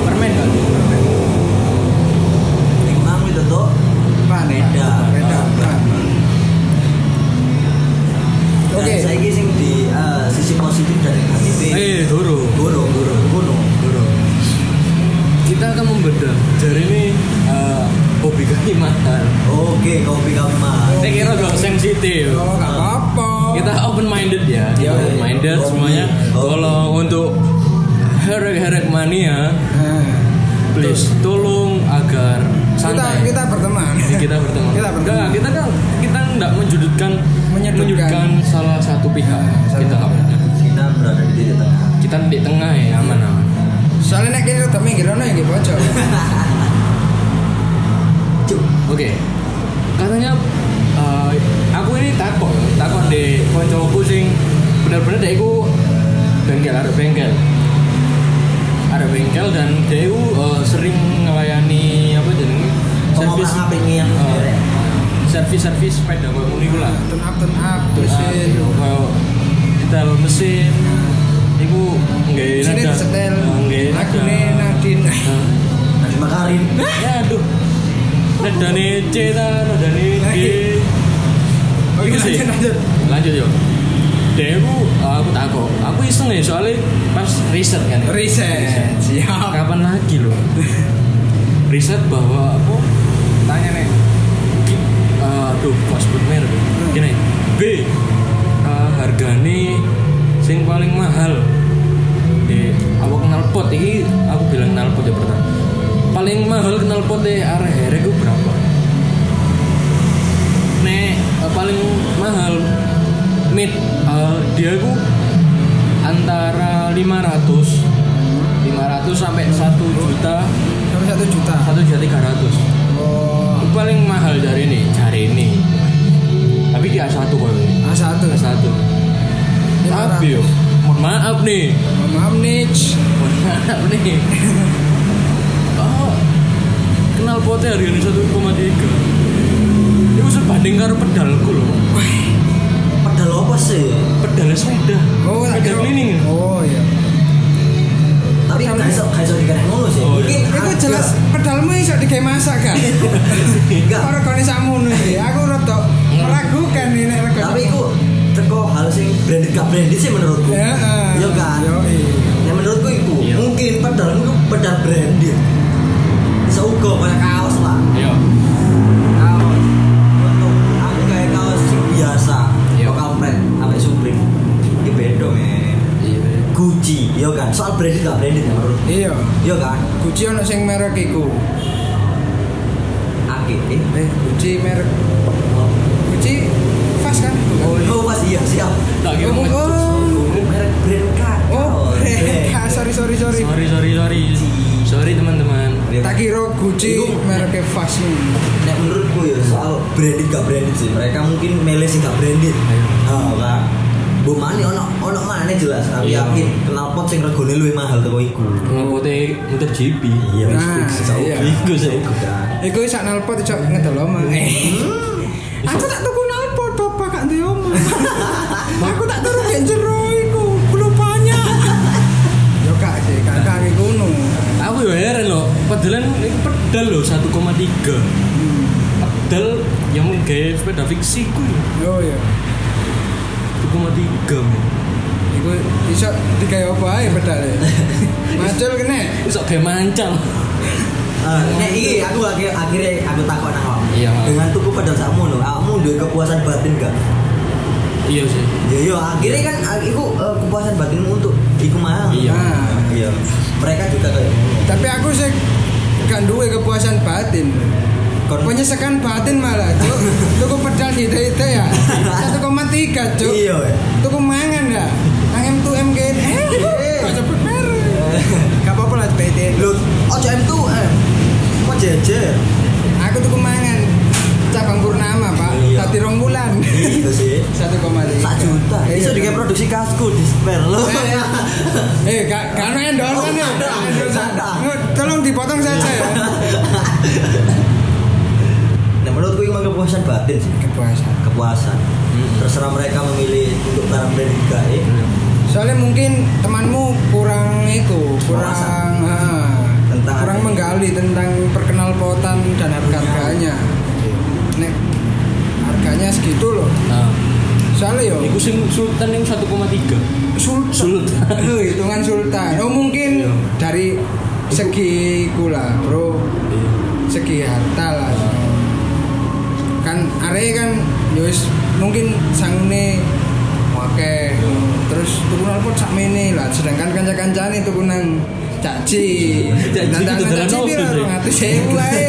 permen kan Iya. Riset kan. Reset. Siap. Kapan lagi loh? riset bahwa aku tanya nih. Ki- eh, Aduh, kok sebut merek. Gini, B. eh, hargane sing paling mahal di aku kenal pot ini aku bilang kenal pot ya pertama paling mahal kenal pot deh area area gue berapa nek eh, paling mahal mid eh, dia gue antara 500 500 sampai 1 juta. Sampai satu juta. 1 juta 300 Oh. Itu paling mahal dari ini cari ini. Tapi di A1 kok. Ini A satu. A1 tapi yo mohon maaf nih. Maaf Nich. mohon maaf nih. Oh kenal potnya harganya 1,3 itu sebanding karo pedalku loh. Pedal apa sih pedal sepeda Oh, pedal kira- cleaning Oh iya. tapi Pedal- gak iso gak iso dikene ngono sih. Oh, mungkin Iku harga- jelas pedalmu iso digawe masak kan? enggak. Ora kone sakmono iki. Aku rada meragukan ini nek tapi iku teko hal sing branded gak branded sih menurutku. Heeh. iya kan? Yo, iya. ya menurutku iku Iya. mungkin pedal itu pedal branded. Bisa uga kayak kaos lah iya iya kan? Soal branded gak branded ya menurutku Iya. iya kan? Gucci ono sing merek iku. Ake. Eh Eh, Gucci merek. Gucci Fast kan? oh oh pas iya. Siap. Tak kira Oh, oh, merek brand kak oh, eh, sorry sorry sorry. sorry sorry sorry. Sorry teman-teman. Tak kira Gucci mereknya Fast nih. Nek menurutku ya soal branded gak branded sih. Mereka mungkin milih sih gak branded. Ayo. oh kan Bu mani ono ono mana jelas tapi Iya. yakin pot sing regone luwih mahal teko iku potnya muter GP iya Nah, Iso iya. iku sih iku Iku sak nalpot cok ngedol omah. Eh. Aku tak tuku nalpot bapak gak duwe omah. Aku tak turu gek jero iku, belum banyak. Yo kak sih, kakak iki ngono. aku ya heran loh pedalan itu pedal loh 1,3 pedal yang gaya sepeda fiksi ku ya Yo ya. 1,3 men Iku iso digawe apa ae pedale. Macul kene. bisa kayak mancal Ah, nek iki aku akhir akhirnya aku takut nang awak. Iya. Dengan tuku padahal sakmu lho, awakmu duwe kepuasan batin gak? iya sih Ya iya, akhirnya kan ah, iku eh, kepuasan batinmu untuk iku mah. Iya. Nah, Iya. Mereka juga kayak ngono. tapi aku sih gak duwe kepuasan batin. Kon- Penyesakan batin malah, Cuk. Tuku pedal hite-hite ya. 1,3, Cuk. Iya. Tuku mangan ya. Nang M2M gini. Eh, sebut merek. Gak apa-apa lah PT. Lho, ojo M2M. Kok jejer? Aku tuku mangan cabang Purnama, Pak. Iya. Tadi rong bulan. Iya sih. 1,3 Sak juta. Iya, Bisa kan? dikai produksi kasku di spare lo. Eh, gak gak ono endorse kan ya? Tolong dipotong saja ya. Nah, menurutku itu memang kepuasan batin sih. Kepuasan. Kepuasan. Hmm. Terserah mereka memilih untuk brand enggak ya. Soalnya mungkin temanmu kurang itu, kurang ah, Tentang kurang apa? menggali tentang perkenal potan dan harga harganya. Nek harganya segitu loh. nah Soalnya yo Iku sing sultan itu 1,3 sultan. Sultan. Oh, hitungan sultan. Oh mungkin Iya. dari segi kula, bro. Segi harta lah. Kan area kan yo wis mungkin sangune wake terus tuku knalpot sakmene lah sedangkan kanca-kancane tuku nang caci Nah, itu nang dodolan caci apa piro sih? ngatus sewu ae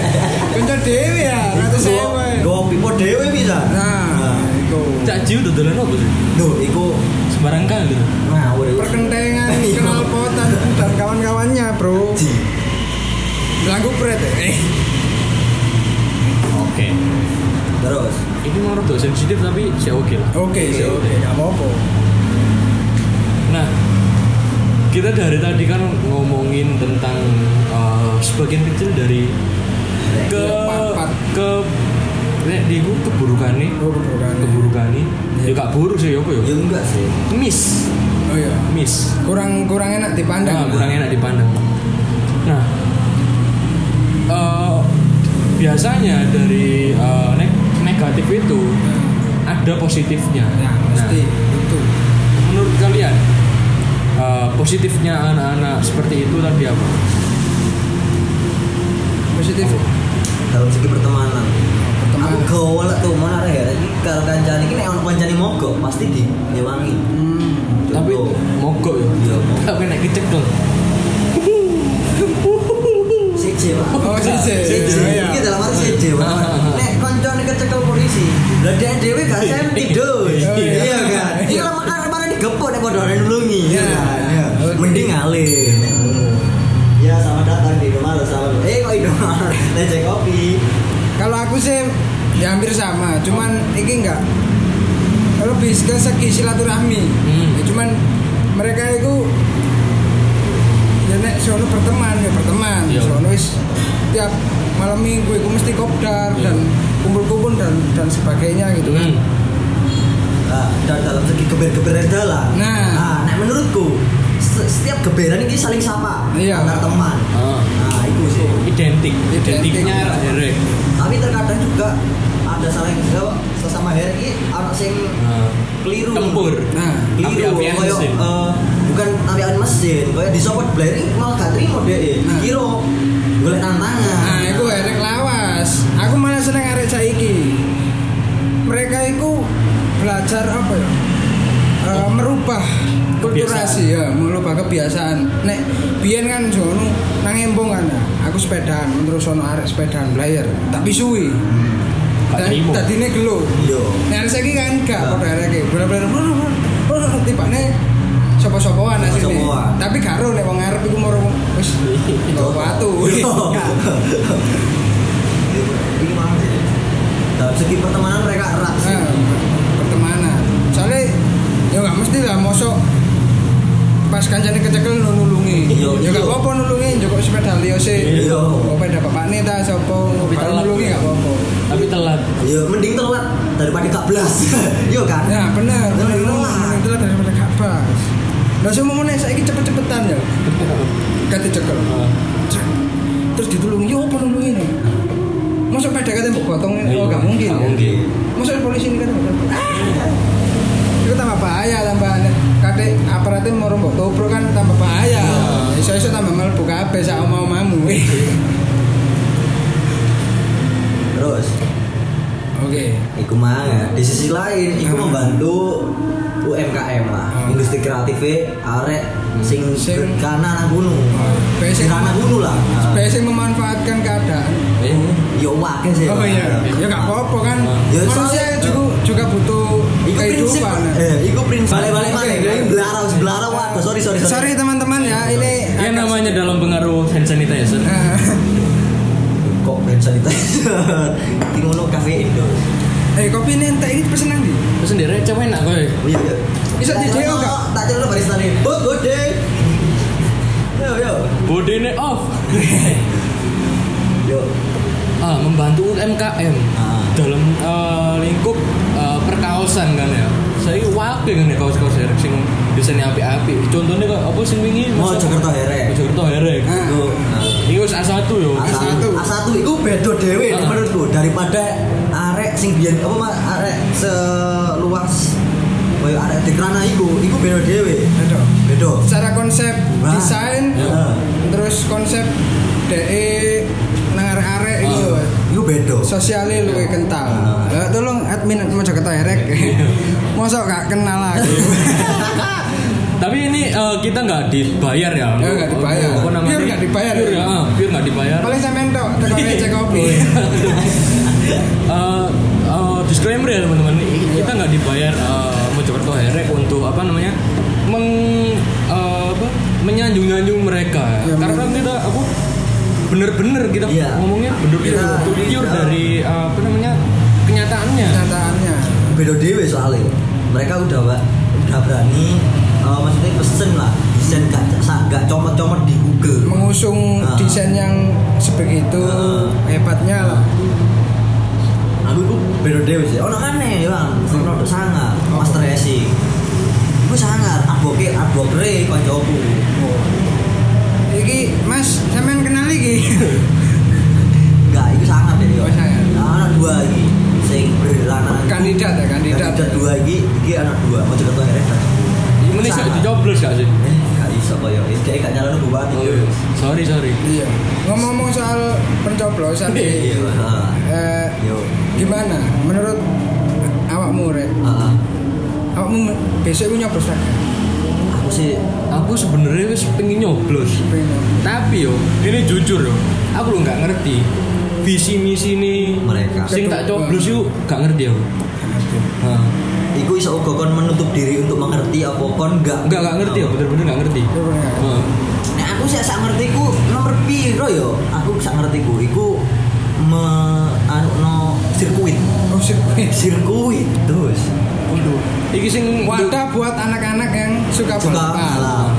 kanca dhewe ya ngatus sewu Gowo pipo dhewe bisa. nah iku Cak Ji udah dolan apa sih? Duh, iku Sembarang kali. iku. perkentengan knalpotan dan kawan-kawannya bro lagu pret eh Oke. Terus, Ini mau rada sensitif tapi ya oke lah. oke sih oke gak apa-apa. Nah, kita dari tadi kan ngomongin tentang uh, sebagian kecil dari ke Part-part. ke nek di ku keburukan nih oh keburukan keburukan nih ya gak buruk sih apa ya? Ya enggak sih. miss. Oh iya. Miss. Kurang kurang enak dipandang. Nah, kurang enak dipandang. Nah, biasanya dari eh, neg- negatif itu ada positifnya. ya mesti itu Nah, menurut kalian eh, positifnya anak-anak seperti itu tadi apa? positif Dalam segi pertemanan. Aku pertemanan lah tuh mana ya. Jadi kalau kancane nek ono kancane mogok pasti di nyewangi. hmm. Tapi mogok ya. Iya. Tapi nek kecekel. CJ pak Oh, CJ. CJ Iya. Iki dalam arti CJ pak Nek koncone kecekel polisi Lah dia dewe gak senti dos Iya. Iya kan Iya lah makanya mana digepuk nek Iya Iya. kan Iya. Oke. Mending ngono. Ya selamat datang di Indomaret selamat Eh kok Indomaret Lece kopi kalau aku sih ya hampir sama cuman ini enggak lebih ke segi silaturahmi Hmm. Ya, cuman mereka itu ya sono berteman ya berteman Iya. sono wis tiap malam minggu itu mesti kopdar Iya. dan kumpul-kumpul dan dan sebagainya gitu kan Hmm. Nah, dan dalam segi geber-geber dalam Nah. Nah menurutku se- Setiap geberan ini saling sapa Iya. Antar teman Ah, Nah itu sih identik, Identik. identiknya herek. tapi terkadang juga ada saling ya, sesama ini anak sing Nah, keliru tempur. nah keliru koyo mesin. eh, bukan apian mesin koyo disopot blaring malah gak terima deh Nah. kira golek tantangan Nah, itu erek lawas. Aku malah seneng arek saiki. Mereka itu belajar apa ya? Eh, merubah kulturasi ya, merubah kebiasaan. Nek biyen kan jono nang embong kan. Aku sepedaan, terus ono arek sepedaan belayer, tapi suwi. Gak terima. Dadine gelo. iya Nek arek saiki kan gak Nah. padha arek bener-bener tibane sapa-sapaan. Sapa-sapaan. Tapi karo nek wong arep iku moro wis nggawa watu. ini mah sih dalam segi pertemanan mereka erat sih Nah, pertemanan. Soalnya ya nggak mesti lah mosok pas kancane kecekel nu nulungi. Iya, Ya nggak iya. apa-apa nulungi njoko sepeda liyo sih. Iya. Sepeda bapakne ta sapa baru nulungi nggak apa-apa. Tapi telat. ya mending telat daripada gak belas iya kan Ya bener, bener Mending telat. telat. Mending telat daripada gak pas. Lah semua mau saiki cepet-cepetan ya. Kate cekel. Ah. Terus ditulungi, yo apa nulungi nih? Masa sepeda kate mbok gotong Iya, oh gak mungkin. gak ya? mungkin. Masa polisi ini kan itu tambah bahaya tambah kadek aparatnya mau mbok topro kan tambah bahaya Iya. iso iso tambah mlebu kabeh sak mau mamu terus oke Iku mah ya. Di sisi lain, iku Hmm. membantu UMKM lah, Hmm. industri kreatif arek sing Sing- kana nang gunung. Bae Sing sing kana gunung lah. Biasanya memanfaatkan keadaan eh, Yo wakil sih. oh iya ya gak apa-apa kan Ya, manusia juga juga butuh prinsip, kehidupan eh, iku prinsip. Balik-balik mana? Ini belarang, belarang waduh. Sorry, sorry, sorry. sorry teman-teman ya ini ya namanya dalam pengaruh hand sanitizer. Nah, Kok hand sanitizer? Di ngono kafe Indo. eh kopi ini entek ini pesen nang di Terus sendiri cewek enak kowe. Iya, iya. Bisa Tak di Deo nggak? Tak celok barista nih. Oh, gede. Yo, yo. Bodene off. Yo. ah, membantu UMKM Ah. dalam eh, lingkup perkaosan kan ya. Saya wakil kan ya kaos-kaos herek sing desainnya api-api. Contohnya kok apa sing wingi? Mau Masa- Jakarta Herek. Oh, Jakarta herek. Ah. Nah. Ini wis A1 yo. A1. A1 itu beda dewe Ah. menurutku daripada arek sing biyen apa Mas arek seluas koyo arek di kerana iku, iku beda dewe. Aduh. Beda. secara konsep Nah. desain Ya. terus konsep DE nang arek-arek itu Ah. Iku beda. sosialnya lu kental. Eh, tolong admin Mojokerto Herek. Mosok gak kenal aku. Tapi ini eh, kita nggak dibayar ya? Ya, nggak dibayar. Apa namanya? Pure nggak dibayar. Pure ya, ah, pure nggak dibayar. Paling sampean tok teko ngecek kopi. Eh, eh, disclaimer ya teman-teman, kita nggak dibayar eh, Mojokerto Herek untuk apa namanya meng eh, apa menyanjung-nyanjung mereka. Ya, Karena kita apa bener-bener kita Iya. ngomongnya bener-bener Kita- pure kita- dari eh, apa namanya kenyataannya. Kenyataannya. beda dewe soalnya mereka udah Pak, udah berani eh, maksudnya pesen lah desain gak gak comot-comot di Google Mengusung Ah. desain yang sebegitu Ah. hebatnya lah. aku itu beda dewe sih ono mana ya bang ono tuh sangar master racing aku sangar advoke advokre koncoku Oh. Iki Mas, sampean kenal iki? enggak deh Oh, sangar. nah, anak dua lagi sing beranak Kandidat ya, kandidat. dua lagi iki anak dua mau cerita herek Ini sih Sangat. dicoblos gak sih? eh gak iso koyo ini kayak gak nyalon bupati Oh, iya. Sorry sorry. Iya. Ngomong-ngomong soal pencoblosan iya eh, yo gimana menurut awakmu rek? Ah, ah. Awakmu besok itu nyoblos lagi? Aku sih Aku sebenarnya wis pengen nyoblos. Tapi yo, ini jujur yo, aku lo nggak ngerti visi misi ini Mereka. Sing tak coblos yuk, gak ngerti aku. Nah, Iku iso uga kon menutup diri untuk mengerti apa kon enggak Enggak enggak ngerti ya, bener-bener nggak ngerti. Itu bener. Nah, Nek aku sih sak ngerti ku nomor piro yo. Aku sak ngerti ku iku me anu no sirkuit. Oh sirkuit. Sirkuit terus. Waduh. Iki sing Wadah buat anak-anak yang suka Suka.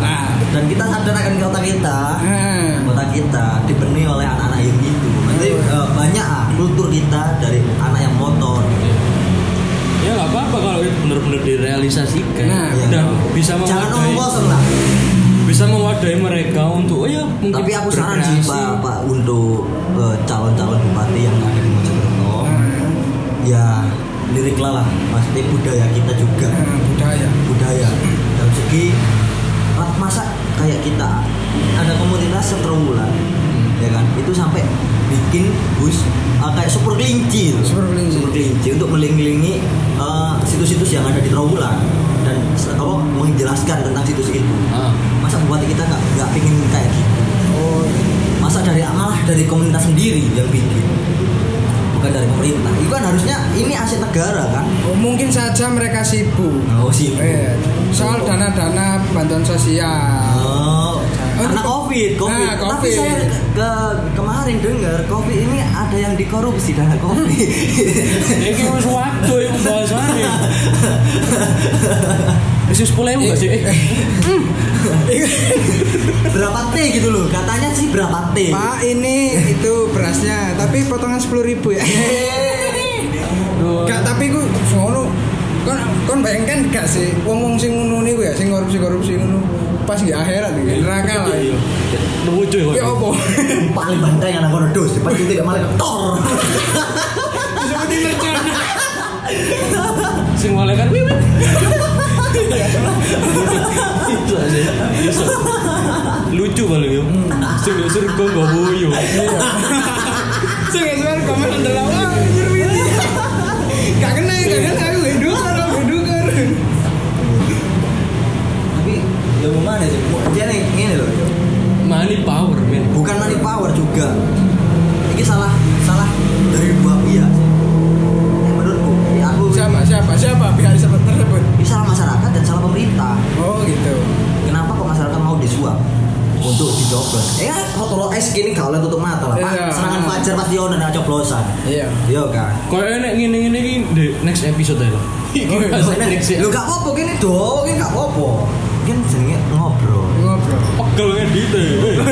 Nah, Dan kita sadar akan kota kita. nah. Kota kita dipenuhi oleh anak-anak yang gitu. Nanti eh, banyak ah kultur kita dari anak yang motor. Ya nggak apa-apa kalau itu bener-bener direalisasikan. Nah, Iya. Udah bisa Jangan mewadahi, ngomong kosong lah. bisa mewadahi mereka untuk oh ya mungkin Tapi aku saran sih. Pak, Pak untuk eh, calon-calon bupati yang ada di Mojokerto. Nah, ya liriklah lah maksudnya budaya kita juga. Nah, budaya. budaya. Dalam segi masa kayak kita ada komunitas seterowulan ya kan? Itu sampai bikin bus ah, kayak super kelinci. Super kelinci. super kelinci untuk melinglingi ah, situs-situs yang ada di terowulan dan apa menjelaskan tentang situs itu. Ah, masa bupati kita nggak nggak pingin kayak gitu? Oh, masa dari malah dari komunitas sendiri yang bikin bukan dari pemerintah itu kan harusnya ini aset negara kan oh, mungkin saja mereka sibuk. oh sih Eh, soal dana-dana bantuan sosial. Oh, karena covid, covid. Nah, Tapi COVID. saya ke kemarin dengar covid ini ada yang dikorupsi dana covid. Wis waktu ya bahasane. Wis sepuluh enggak sih? Eh, berapa T gitu loh? Katanya sih berapa T? Pak ini itu berasnya, tapi potongan sepuluh ribu ya. Gak tapi ku ngono. Kon kon bayangkan gak sih wong wong sing ngono niku ya sing korupsi korupsi ngono pas di akhirat iki neraka lah. Iya. Lucu kok. Ya apa? Paling bantai anak kono dos, cepat itu tidak malah tor. Seperti mercon. Sing malaikat wiwit. Itu aja. Lucu paling yo. Sing yo surga gak boyo. Sing sebar komen adalah wah anjir ini. Gak kena gak kena aku hedukar aku hedukar. Tapi ya mau mana sih? Jadi ini loh. Money power, men. Bukan money power juga. Ini salah salah dari dua pihak sih. Ya, menurutku, aku Siapa siapa siapa pihak dan salah pemerintah. Oh gitu. Kenapa kok masyarakat mau disuap untuk dicoblos? Eh, kalau es gini kau lihat tutup mata lah. Pak. Iya. Serangan fajar pasti ono nak coblosan. Iya. Iya kan. Kayak enek ngene-ngene iki di next episode lah. Oh, iya. Ya. Lu gak apa-apa gini dong, gini gak apa-apa. Kan jenenge ngobrol. Ngobrol. Pegel ngedit e.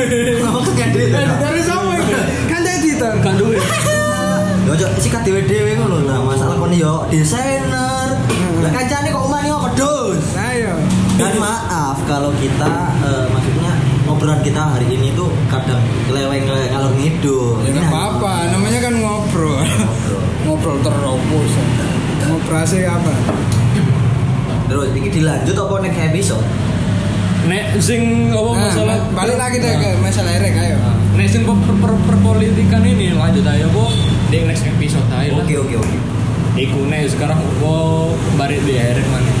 Kan dia. Eh, Dari sama itu. Kan jadi tuh. Kan duwe. Yo cok sikat dhewe-dhewe ngono lah. Masalah kon yo desainer. Lah kancane kok umane apa dos? Ayo. Dan maaf kalau kita eh, maksudnya ngobrolan kita hari ini tuh kadang keleweng ngalor ngidul. Ya Ini nggak apa-apa, namanya kan ngobrol. Ngobrol. ngobrol terobos. Ngobrasi apa? Terus ini dilanjut apa next episode? Nek sing apa Nah, masalah balik lagi deh Nah. ke masalah erek ayo. Nah, nek sing per, per, perpolitikan ini lanjut aja kok di next episode aja lah Oke oke oke. iku nek sekarang kok balik di Erik mana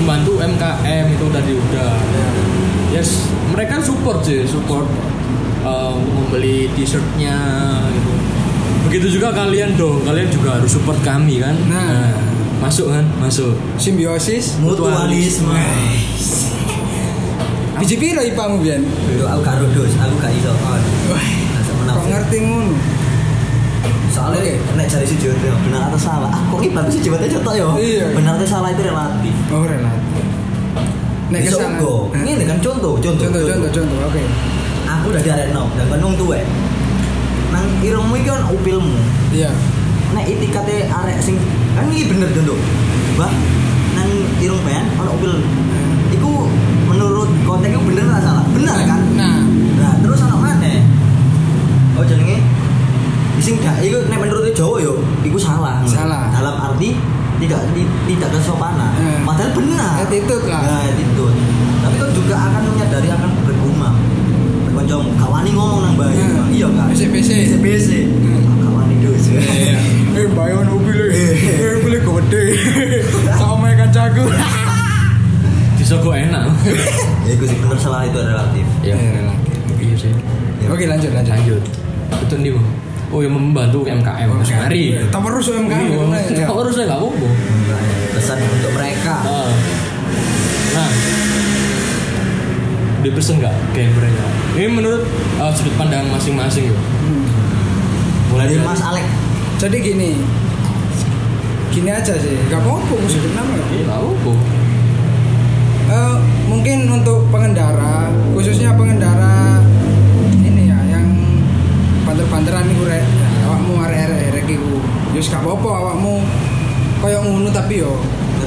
membantu MKM itu tadi udah yes mereka support sih support uh, membeli t-shirtnya gitu begitu juga kalian dong kalian juga harus support kami kan Nah. masuk kan masuk Simbiosis. Mutualisme. Biji piro ipamu biyen? Itu aku gak rodos, aku gak iso. Wah, ngerti ngono? Soalnya nek jari si Jodoh benar atau salah. Ah, kok ibarat si Jodoh contoh yo. Iya. Benar atau salah itu relatif. Oh, relatif. Nek. Hah? Ini kan contoh, contoh, Contoh, contoh, contoh. Oke. Aku udah diarek nom dan wong tuwek. Nang irungmu iki kan upilmu. Iya. Nek itikate arek sing kan iki bener contoh. Bah, nang irung pen ono upil. Iku menurut konteks itu bener atau salah? Bener kan? Nah, Nah, terus ono maneh. Oh jenenge sing gak iku nek menurut Jawa yo iku salah. Salah. Dalam arti tidak ti- tidak kesopanan. Hmm. Padahal benar. Attitude lah. Nah, attitude. Tapi kan juga akan menyadari akan bergumam. Kancamu kawani ngomong nang bayi. Hmm. Iya kan? BC-BC. BC. Hmm. Kawani dos. Eh, bayon mobil eh, mobil gede. Sama kan jago. disogok enak Ya iku sih bener salah itu relatif. ya iya sih Oke, lanjut, lanjut. lanjut itu nih Bang. Oh yang membantu UMKM Oke. Mas Hari Tamarus UMKM. Iya, harusnya nggak apa-apa Pesan untuk mereka. Ah. Nah, di pesen nggak kayak mereka? Ini menurut uh, sudut pandang masing-masing ya. Hmm. Mulai Dari Mas Alek. Jadi gini. Gini aja sih. Gak apa-apa musuh nama ya. Iya, tahu kok. Eh, mungkin untuk pengendara, khususnya pengendara ya banter-banteran iku rek, ya, awakmu arek-arek iku. Yus gak apa-apa awakmu koyo ngono tapi yo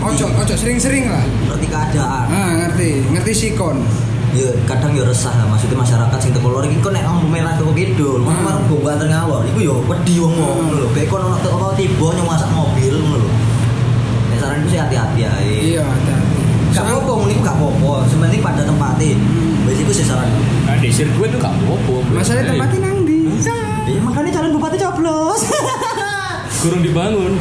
ojo ojo sering-sering lah. Ngerti keadaan. Ah, ngerti, ngerti sikon. ya kadang ya resah lah maksudnya masyarakat sing teko lor iki kok nek lampu merah teko kidul Hmm. mau marang go banter ngalor iku ya wedi wong wong ngono lho kayak kono teko apa tiba nyomasak mobil ngono lho nek saran iku sih hati-hati ae Iya, hati-hati. gak apa-apa iku gak apa-apa sebenarnya pada tempatnya Hmm. wis iku sih saran Nah, di sirkuit itu nggak apa-apa. Masalah tempatnya di. Ya makanya calon bupati coblos kurang dibangun.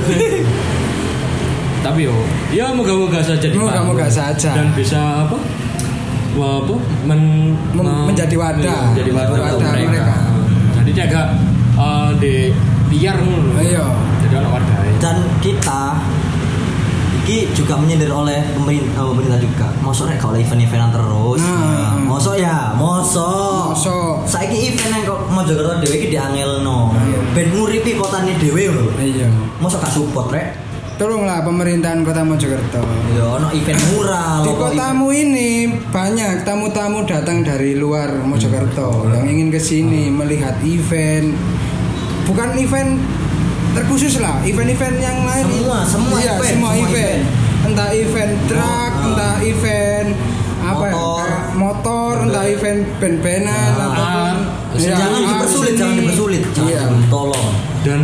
Tapi yo, ya moga-moga saja dibangun. Moga-moga saja. Dan bisa apa? Wah, apa? Men, Mem- me- menjadi wadah. iya, menjadi wadah, Wadah mereka. mereka. Jadi jaga uh, di biar ngono. Iya. Jadi anak wadah. dan kita iki juga menyindir oleh pemerintah, pemerintah juga mosok nek kalau event-eventan terus Nah. mosok ya mosok Mosok. saiki event yang kok Mojokerto dhewe iki diangelno ben nguripi kotane dhewe lho Iya. mosok gak support rek Tolonglah pemerintahan Kota Mojokerto. ya ono event mural Di kotamu ini banyak tamu-tamu datang dari luar Mojokerto yang ingin ke sini melihat event. Bukan event terkhusus lah, event-event yang lain. Semua, semua Iya, event, semua semua event. Entah event truk, Ah. entah event apa ya, Motor. kayak motor, entah event band-bandan Ah. ataupun event. jangan ya, dipersulit jangan dipersulit jangan Iya. tolong Dan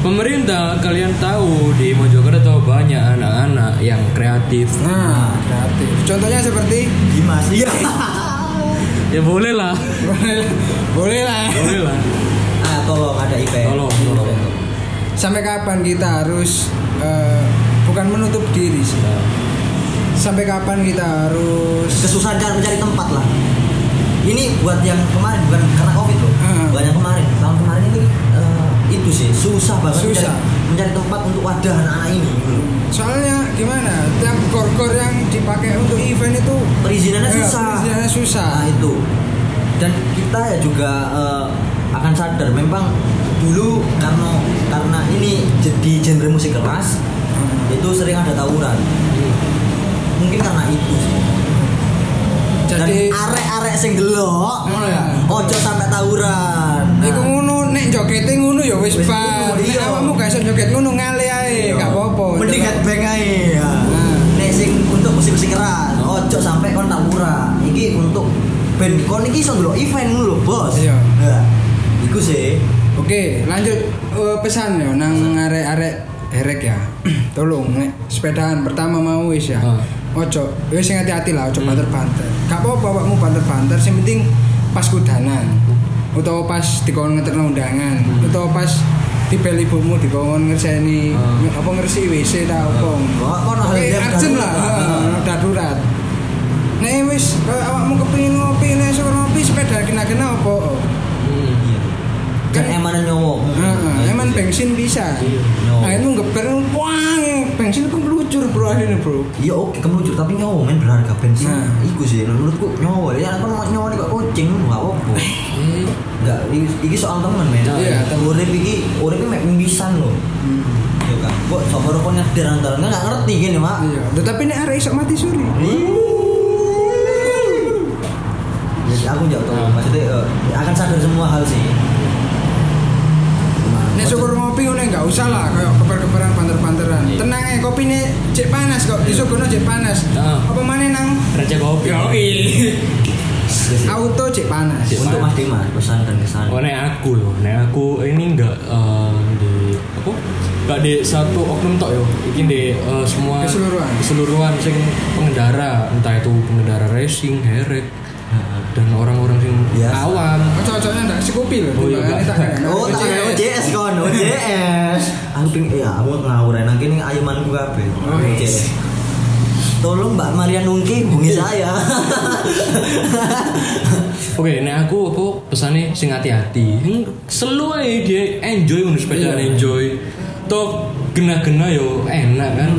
pemerintah kalian tahu di Mojokerto banyak anak-anak yang kreatif. Nah, kreatif. Contohnya seperti Dimas iya Ya boleh lah. boleh lah. Boleh lah. ah tolong ada event Tolong, tolong. Sampai kapan kita harus eh, bukan menutup diri sih. Sampai kapan kita harus kesusahan cara mencari tempat lah ini buat yang kemarin bukan karena covid loh Hmm. buat yang kemarin tahun kemarin ini eh, itu sih susah banget Susah. Mencari, mencari tempat untuk wadah anak-anak ini soalnya gimana? Tiap gor-gor yang dipakai untuk event itu perizinannya eh, susah perizinannya susah. nah itu dan kita ya juga eh, akan sadar memang dulu karena karena ini jadi genre musik keras itu sering ada tawuran mungkin karena itu sih Jadi arek-arek sing delok ngono ya ojo sampai tawuran Nah, Iku ngono nek jogete ngono ya wis bar. Nek iya. awakmu gak iso joget ngono ngale ae, iya. gak apa-apa. mending headbang ae ya. Nah. nek sing untuk musik-musik keras ojo sampai kon tawuran iki untuk band kon iki iso ndelok event ngono lho bos Iya. Nah, iku sih Oke, lanjut Eh, pesan ya nang arek-arek herek ya. Tolong nek sepedaan pertama mau wis ya. Ah. Ojo, wis sing hati-hati lah, ojo Hmm. banter-banter. Gak apa-apa awakmu banter-banter, sing penting pas kudanan. utawa pas dikon ngeterno undangan utawa pas dibel ibumu dikon ngerseni Hmm. apa ngersi WC ta apa Kok kok hal Oke, yang urgent lah, darurat. Nek wis kaya awakmu kepengin ngopi, nek ngopi sepeda kena-kena apa? Iya. Kan emanan nyowo. Heeh, emang bensin bisa. Iya, nyowo. Nah, wang, bensin ku meluncur bro akhirnya bro. Iya oke kemeluncur tapi nyowo men berharga bensin. Nah. Iku sih menurutku nyowo. Ya kan mau nyowo nih kok kucing enggak apa-apa. Eh, iki, iki soal temen men. Iya, temen. urip iki urip iki mek mimisan lho. Iya kan. Kok sapa rokok nyeder antar enggak ngerti gini, Mak. Iya, tetapi nek arek iso mati suri. Jadi aku Nah. maksudnya eh, akan sadar semua hal sih. Nek syukur ngopi ngono enggak usah lah kayak keper-keperan panter-panteran. Iya. Tenang ae kopine cek panas kok, disuguhno cek panas. Heeh. Apa maneh nang Raja kopi. auto cek panas. Cek Untuk. Mas Dimas pesan dan kesan. Oh, nek aku loh, nek aku ini enggak eh, di apa? Enggak di satu oknum tok yo. Iki di eh, semua Keseluruhan. keseluruhan sing pengendara, entah itu pengendara racing, heret dan orang-orang sing Biasa. awam. Cocoknya ndak sekupi lho, Oh, iya. Oh, tak ada OJS kon, OJS. Aku ping ya, aku ngawur nang kene ayumanku kabeh. Oh, iya. OJS. Tolong Mbak Maria Nungki hubungi saya. Oke, nek aku apa pesane sing hati-hati. Sing Selu ae dia enjoy ngono sepeda Iya. enjoy. Toh gena-gena yo enak kan.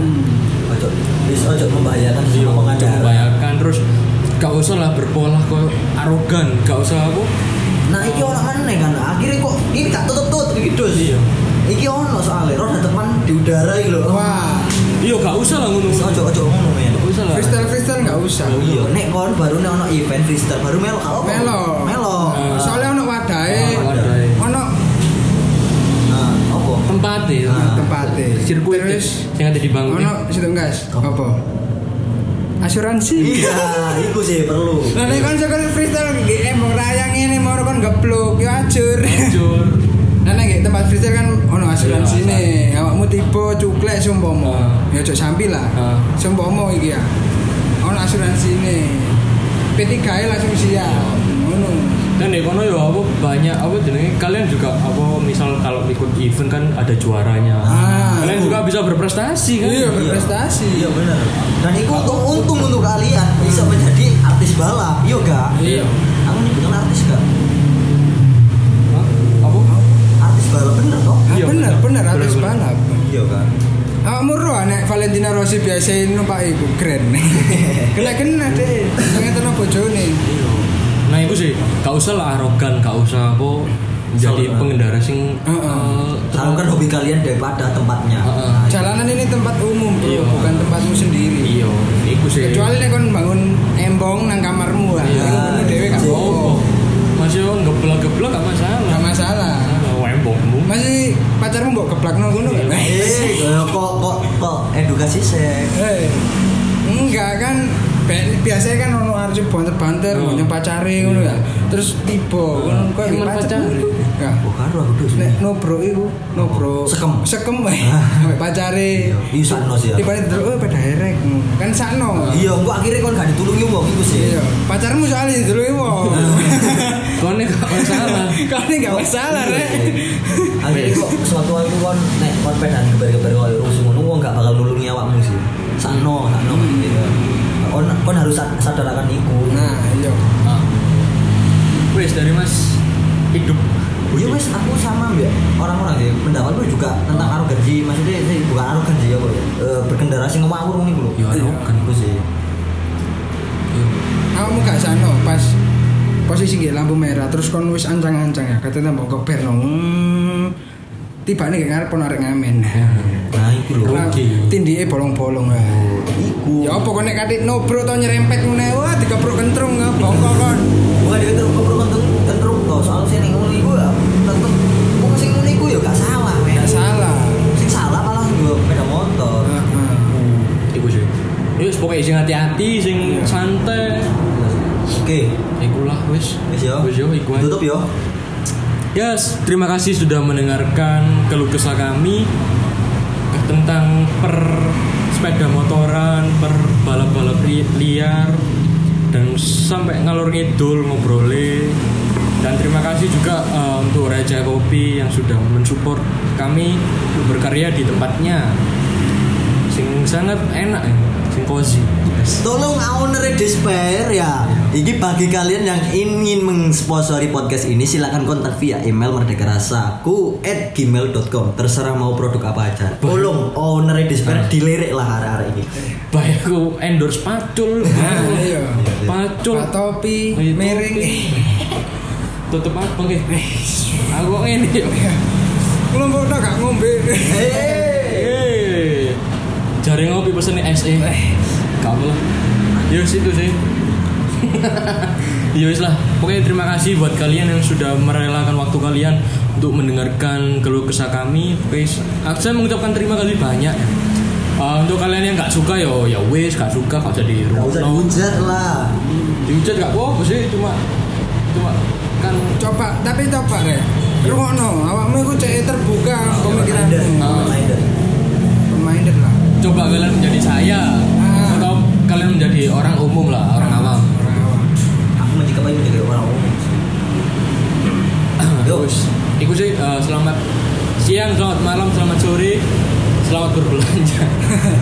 Ojo, wis ojo membahayakan Iya, membahayakan terus gak usah lah berpola kok arogan, gak usah apa. Nah, iki ono meneh kan. Akhirnya kok ini gak tutup-tutup iki dos. Iya. Iki ono soalnya roda depan di udara iki lho. Wah, Iya gak usah lah ngono. Ojo ojo ngono men. Gak usah lah. freestyle freestyle nggak usah. Oh, Iya, nek kon baru nek ono event freestyle baru melo kalau Melo. Melo. Ah. Soalnya ono Oh, wadahe. ono Nah, opo? Tempat ya. Ah. tempatnya. Sirkuit Terus yang ada di Bangkok. ono situ gas. Apa? Asuransi. Iya, iku sih perlu. Lah nek kon sekali freestyle nggih embong rayang ngene mau kon geblok yo ajur. Hancur. Nah nggih tempat freestyle kan ono asuransi Iya, nih. Awakmu tiba cuklek sumpama. Ah. Ya ojo sambil lah. Ah. Sumpama iki ya. Ono asuransi nih. P3 -nya langsung siap. Ngono. Dan di kono ya apa banyak apa jenenge kalian juga apa misal kalau ikut event kan ada juaranya. Ah. Kalian juga bisa berprestasi kan? Iya, berprestasi. Iya benar. Dan itu untung untung untuk kalian bisa menjadi artis balap. Iya gak? Iya. Aku nyebutkan artis gak? Hah? Apa? Artis balap bener toh? Ah, Iya, bener, bener. bener artis Bener, bener. balap. Iya kan. Awakmu roh nek Valentina Rossi biasa numpak iku keren. Kena kena deh. Ngeten bojone. Nah itu sih, gak usah lah arogan, gak usah apa jadi Soalnya- pengendara sing Heeh. eh, Salurkan hobi kalian daripada tempatnya. Heeh. Nah, Jalanan ini tempat umum, Bro, Iya. bukan tempatmu sendiri. Iya, iku sih. Kecuali nek kon bangun embong nang kamarmu lah. Iya. Ngono dhewe gak Oh, apa-apa. masih ngeblok-geblok gak masalah. Gak masalah. Nah, wembongmu. Masih pacarmu mbok keplakno ngono gak? Eh, kok kok kok edukasi seks. Eh, enggak kan biasanya kan ono arep banter-banter Oh. ngono pacare ngono ya. Terus tiba ngono kok Emang pacar. Enggak. Oh, karo aku dos. Nek no bro iku, no bro. Sekem. Sekem wae. Ah. Ambek pacare. Iya, sakno sih ya. Tiba tiba oh pada herek. Kan sakno. Iya, gua akhirnya kon gak ditulungi wong iku sih. Iya. Pacarmu soalnya dulu wong. Kone gak masalah. Kau ini gak masalah, Rek. Akhirnya kok suatu waktu kon nek kon pedan geber-geber koyo rusuh ngono wong gak bakal nulungi awakmu sih. Sakno, sakno gitu. Kon kon harus sad- sadar akan iku. Nah, iya. Ah. Wes dari Mas hidup Oh iya wes aku sama ya orang-orang sih pendapatku juga tentang arogansi maksudnya sih bukan arogansi ya bro Eh, berkendara sih ngawur iku lho. Ya, arogan. Iku sih. Kamu gak sano pas posisi nggih lampu merah terus kon wis ancang-ancang ya katanya mau keber no. Tiba nih ngarep ono arek ngamen. Nah, iku lho. Tindike bolong-bolong lah. Iku. Ya apa kok nek katik no bro to nyerempet ngene wah dikepruk kentrung nggak bongkok kon. Bukan dia terus kok kentung kentrung toh soal sing ning ngono iku ya tetep wong sing ngono iku ya gak salah men. Gak salah. Sing salah malah nggo sepeda motor. Heeh. Iku sih. Wis pokoknya sing hati-hati, sing Iya. santai. Oke, Iku lah wis. wis yo. Wis yo iku. Tutup yo. Yes, terima kasih sudah mendengarkan keluh kesah kami tentang per sepeda motoran, per balap-balap li- liar dan sampai ngalor ngidul ngobrolin dan terima kasih juga eh, untuk Raja Kopi yang sudah mensupport kami berkarya di tempatnya sing sangat enak ya sing cozy Tolong owner Despair ya. Ini bagi kalian yang ingin mensponsori podcast ini silakan kontak via email merdekarasaku at gmail.com terserah mau produk apa aja. Tolong owner Despair dilirik lah hari-hari ini. baik aku endorse pacul Nah, iya. pacul Pak topi, Iya, miring. tutup apa nggih aku Belum kok udah gak ngombe. Eh, jari ngopi pesen SE. Gak apa lah. Yus itu sih. Yus lah. Oke terima kasih buat kalian yang sudah merelakan waktu kalian untuk mendengarkan keluh kesah kami. Wes, aku saya mengucapkan terima kasih banyak. Eh, untuk kalian yang nggak suka yo ya wes gak suka gak jadi Gak usah lah. Dihujat gak apa sih cuma cuma kan Coba, tapi coba deh. Rungokno, awakmu iku cek terbuka pemikiranmu. Ah. Reminder. Pemain lah. Coba kalian menjadi saya Ah. atau kalian menjadi orang umum lah orang awam. Orang awam. Aku menjadi apa menjadi orang umum. Terus, itu sih eh, selamat siang, selamat malam, selamat sore, selamat berbelanja.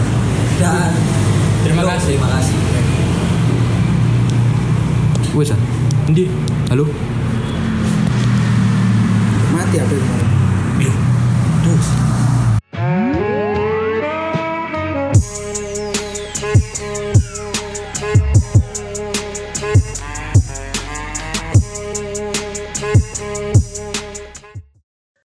Dan Terima Yo, kasih. Terima kasih. Wes, ah. Ndi? Halo. Mati apa itu? Duh.